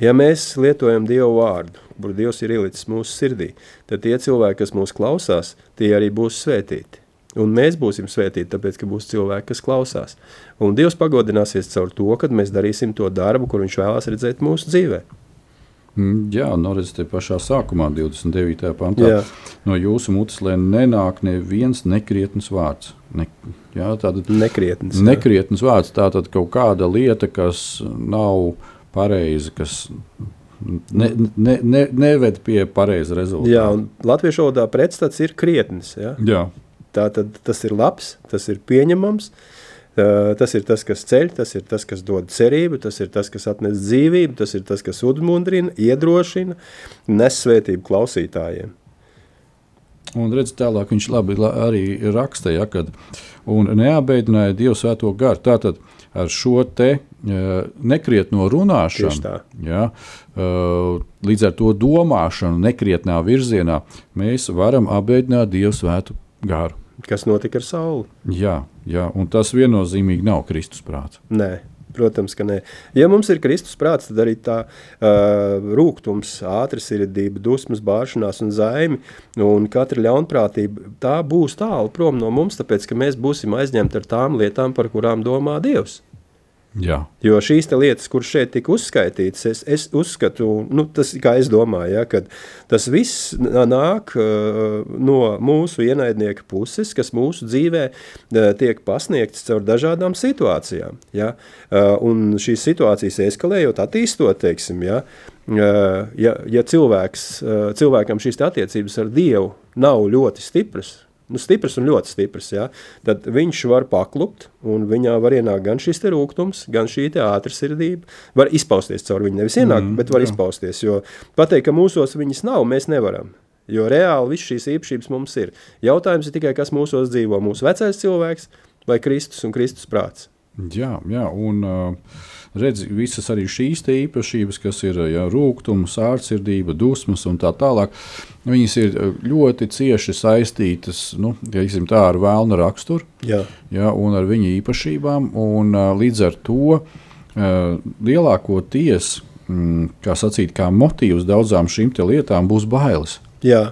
Ja mēs lietojam Dievu vārdu, kuru Dievs ir ielicis mūsu sirdī, tad tie cilvēki, kas mūs klausās, tie arī būs svētīti. Un mēs būsim svētīti, tāpēc, ka būs cilvēki, kas klausās. Un Dievs pagodināsies caur to, kad mēs darīsim to darbu, kur Viņš vēlās redzēt mūsu dzīvē.
Mm, jā, no redzes te pašā sākumā, 29. pantā, jā. no jūsu mutes, lai nenāk neviens nekrietns vārds. Ne, jā, tātad,
nekrietns,
nekrietns jā. vārds, tā tad kaut kāda lieta, kas nav pareizi, kas ne, ne, ne, neved pie pareiza rezultāta.
Jā, un latviešu valodā pretstats ir krietnis. Ja?
Jā.
Tā tad tas ir labs, tas ir pieņemams. Uh, tas ir tas, kas ceļ, tas ir tas, kas dod cerību, tas ir tas, kas atnes dzīvību, tas ir tas, kas udmundrina, iedrošina, nes svētību klausītājiem.
Un redz, tālāk viņš labi arī raksta, ja, kad neapbeidināja Dievu svēto garu. Tātad ar šo te uh, nekrietno runāšanu, ja, uh, līdz ar to domāšanu nekrietnā virzienā, mēs varam apbeidināt Dievu svētu garu.
Kas notika ar sauli?
Jā, jā, un tas viennozīmīgi nav Kristus prāts.
Nē, Protams, ka nē. Ja mums ir Kristus prāts, tad arī tā uh, rūkums, ātrsirdība, dusmas, bāšanās un zaimi un katra ļaunprātība, tā būs tālu prom no mums, tāpēc, ka mēs būsim aizņemti ar tām lietām, par kurām domā Dievs.
Jā.
Jo šīs lietas, kuras šeit tika uzskaitītas, es, es uzskatu, nu, tas, es domāju, ja, ka tas viss nāk uh, no mūsu ienaidnieka puses, kas mūsu dzīvē uh, tiek pasniegts caur dažādām situācijām. Ja, uh, un šīs situācijas eskalējot, attīstot, teiksim, ja, uh, ja, ja cilvēks, uh, cilvēkam šīs attiecības ar Dievu nav ļoti stipras, nu, stiprs un ļoti stiprs, ja, tad viņš var paklupt, un viņā var ienākt gan šis rūkums, gan šī ātrsirdība. Var izpausties caur viņu, nevis ienākt, mm, bet var jā. izpausties. Jo pateikt, ka mūsos viņas nav, mēs nevaram. Jo reāli viss šīs īpašības mums ir. Jautājums ir tikai, kas mūsos dzīvo, mūsu vecais cilvēks vai Kristus un Kristus prāts.
Jā, jā un uh, redz visas arī šīs īpašības, kas ir jā, rūkums, ārtsirdība, dusmas un tā tālāk. Viņas ir ļoti cieši saistītas nu, teiksim, tā, ar vēlnu raksturu jā. Jā, un ar viņa īpašībām. Un, uh, līdz ar to uh, lielākoties, mm, kā sacīt, kā motīvs daudzām šīm lietām būs bailes.
Jā.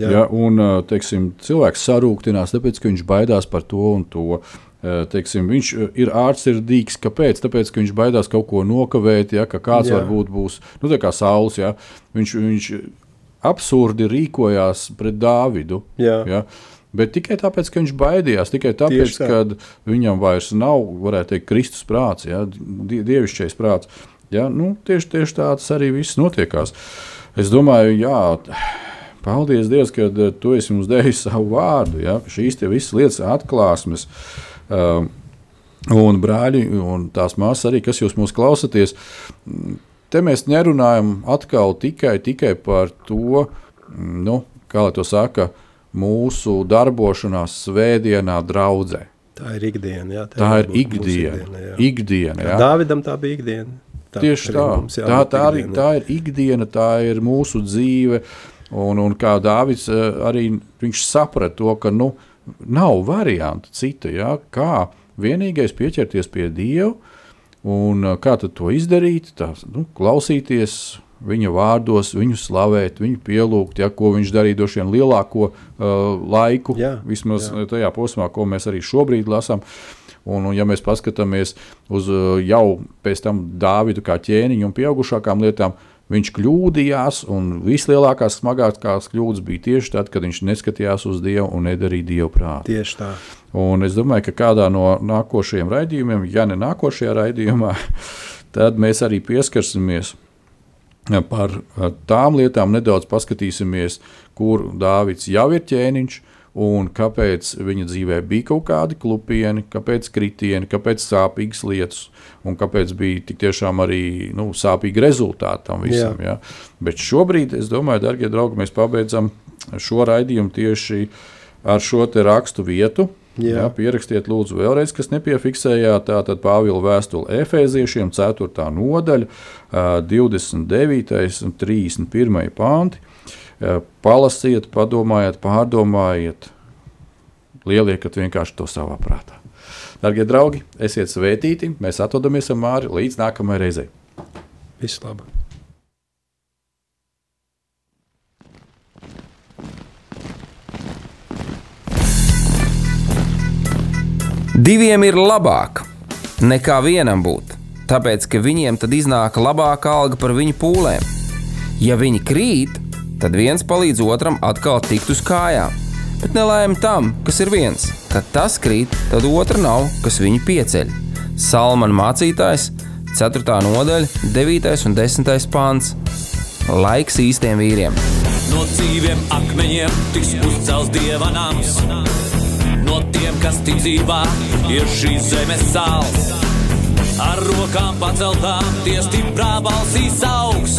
Jā.
Ja, un, teiksim, cilvēks sarūktinās, tāpēc, ka viņš baidās par to un to. Eh, teiksim, viņš eh, ir ārtsirdīgs. Kāpēc? Tāpēc, ka viņš baidās kaut ko nokavēt, ja, ka kāds jā. varbūt būs nu, kā saules. Ja. Viņš, viņš absurdi rīkojās pret Dāvidu. Jā. Ja. Bet tikai tāpēc, ka viņš baidījās, tikai tāpēc, tā. ka viņam vairs nav, varētu teikt, Kristus prāts, ja, dievišķais prāts. Ja, nu, tieši, tieši tāds arī viss notiekās. Es domāju, jā, paldies Dievam, ka eh, tu esi mums devis savu vārdu. Ja, šīs visas lietas atklāsmes. Uh, Uh, un brāļi un tās māsas arī, kas jūs mūs klausāties, te mēs nerunājam atkal tikai, tikai par to, nu, kā lai to saka, mūsu darbošanās svētdienā draudzē.
Tā ir ikdiena. Jā,
tā, tā ir ikdiena. ikdiena, jā. ikdiena jā.
Dāvidam tā bija ikdiena.
Tā Tieši tā. Tā, tā, arī, tā ir ikdiena, tā ir mūsu dzīve. Un, un kā Dāvids eh, arī saprata to, ka nu, uh, nav variantu citu, ja, kā vienīgais pieķerties pie Dieva un kā to izdarīt, tā, nu, klausīties viņa vārdos, viņu slavēt, viņu pielūgt, ja, ko viņš darīja droši vien lielāko uh, laiku, jā, vismaz jā. tajā posmā, ko mēs arī šobrīd lasām. Un, un, ja mēs paskatāmies uz uh, jau pēc tam Dāvidu kā ķēniņu un pieaugušākām lietām, uh, Viņš kļūdījās, un vislielākās, smagākās kļūdas bija tieši tad, kad viņš neskatījās uz Dievu un nedarīja Dievu prātu.
Tieši tā.
Un es domāju, ka kādā no nākošajiem raidījumiem, ja ne nākošajā raidījumā, tad mēs arī pieskarsimies par tām lietām, nedaudz paskatīsimies, kur Dāvids jau ir ķēniņš, un kāpēc viņa dzīvē bija kaut kādi klupieni, kāpēc kritieni, kāpēc sāpīgas lietas, un kāpēc bija tik tiešām arī nu, sāpīgi rezultāti tam visam. Jā. Ja? Bet šobrīd, es domāju, darbie draugi, mēs pabeidzam šo raidījumu tieši ar šo rakstu vietu. Jā. Jā, pierakstiet, lūdzu, vēlreiz, kas nepiefiksējāt. Tātad Pāvila vēstule Efēziešiem, 4. nodaļa, 29. un 31. pānti. Palasiet, padomājiet, pārdomājiet, lieliekat vienkārši to savā prātā. Darbie draugi, esiet svētīti. Mēs atrodamies ar Māri līdz nākamajai reizei.
Viss labi!
Diviem ir labāk nekā vienam būt, tāpēc ka viņiem tad iznāk labāka alga par viņu pūlēm. Ja viņi krīt, tad viens palīdz otram atkal tikt uz kājām. Bet nelēma tam, kas ir viens. Kad tas krīt, tad otra nav, kas viņu pieceļ. Salmāna mācītājs, 4. nodaļa, 9. un 10. pāns. Laiks īstiem vīriem.
No dzīviem akmeņiem tiks uzcelts dieva nams. No tiem, kas tic dzīvā, ir šīs zemes sāls. Ar rokām paceltām, tie stiprā balsīs augs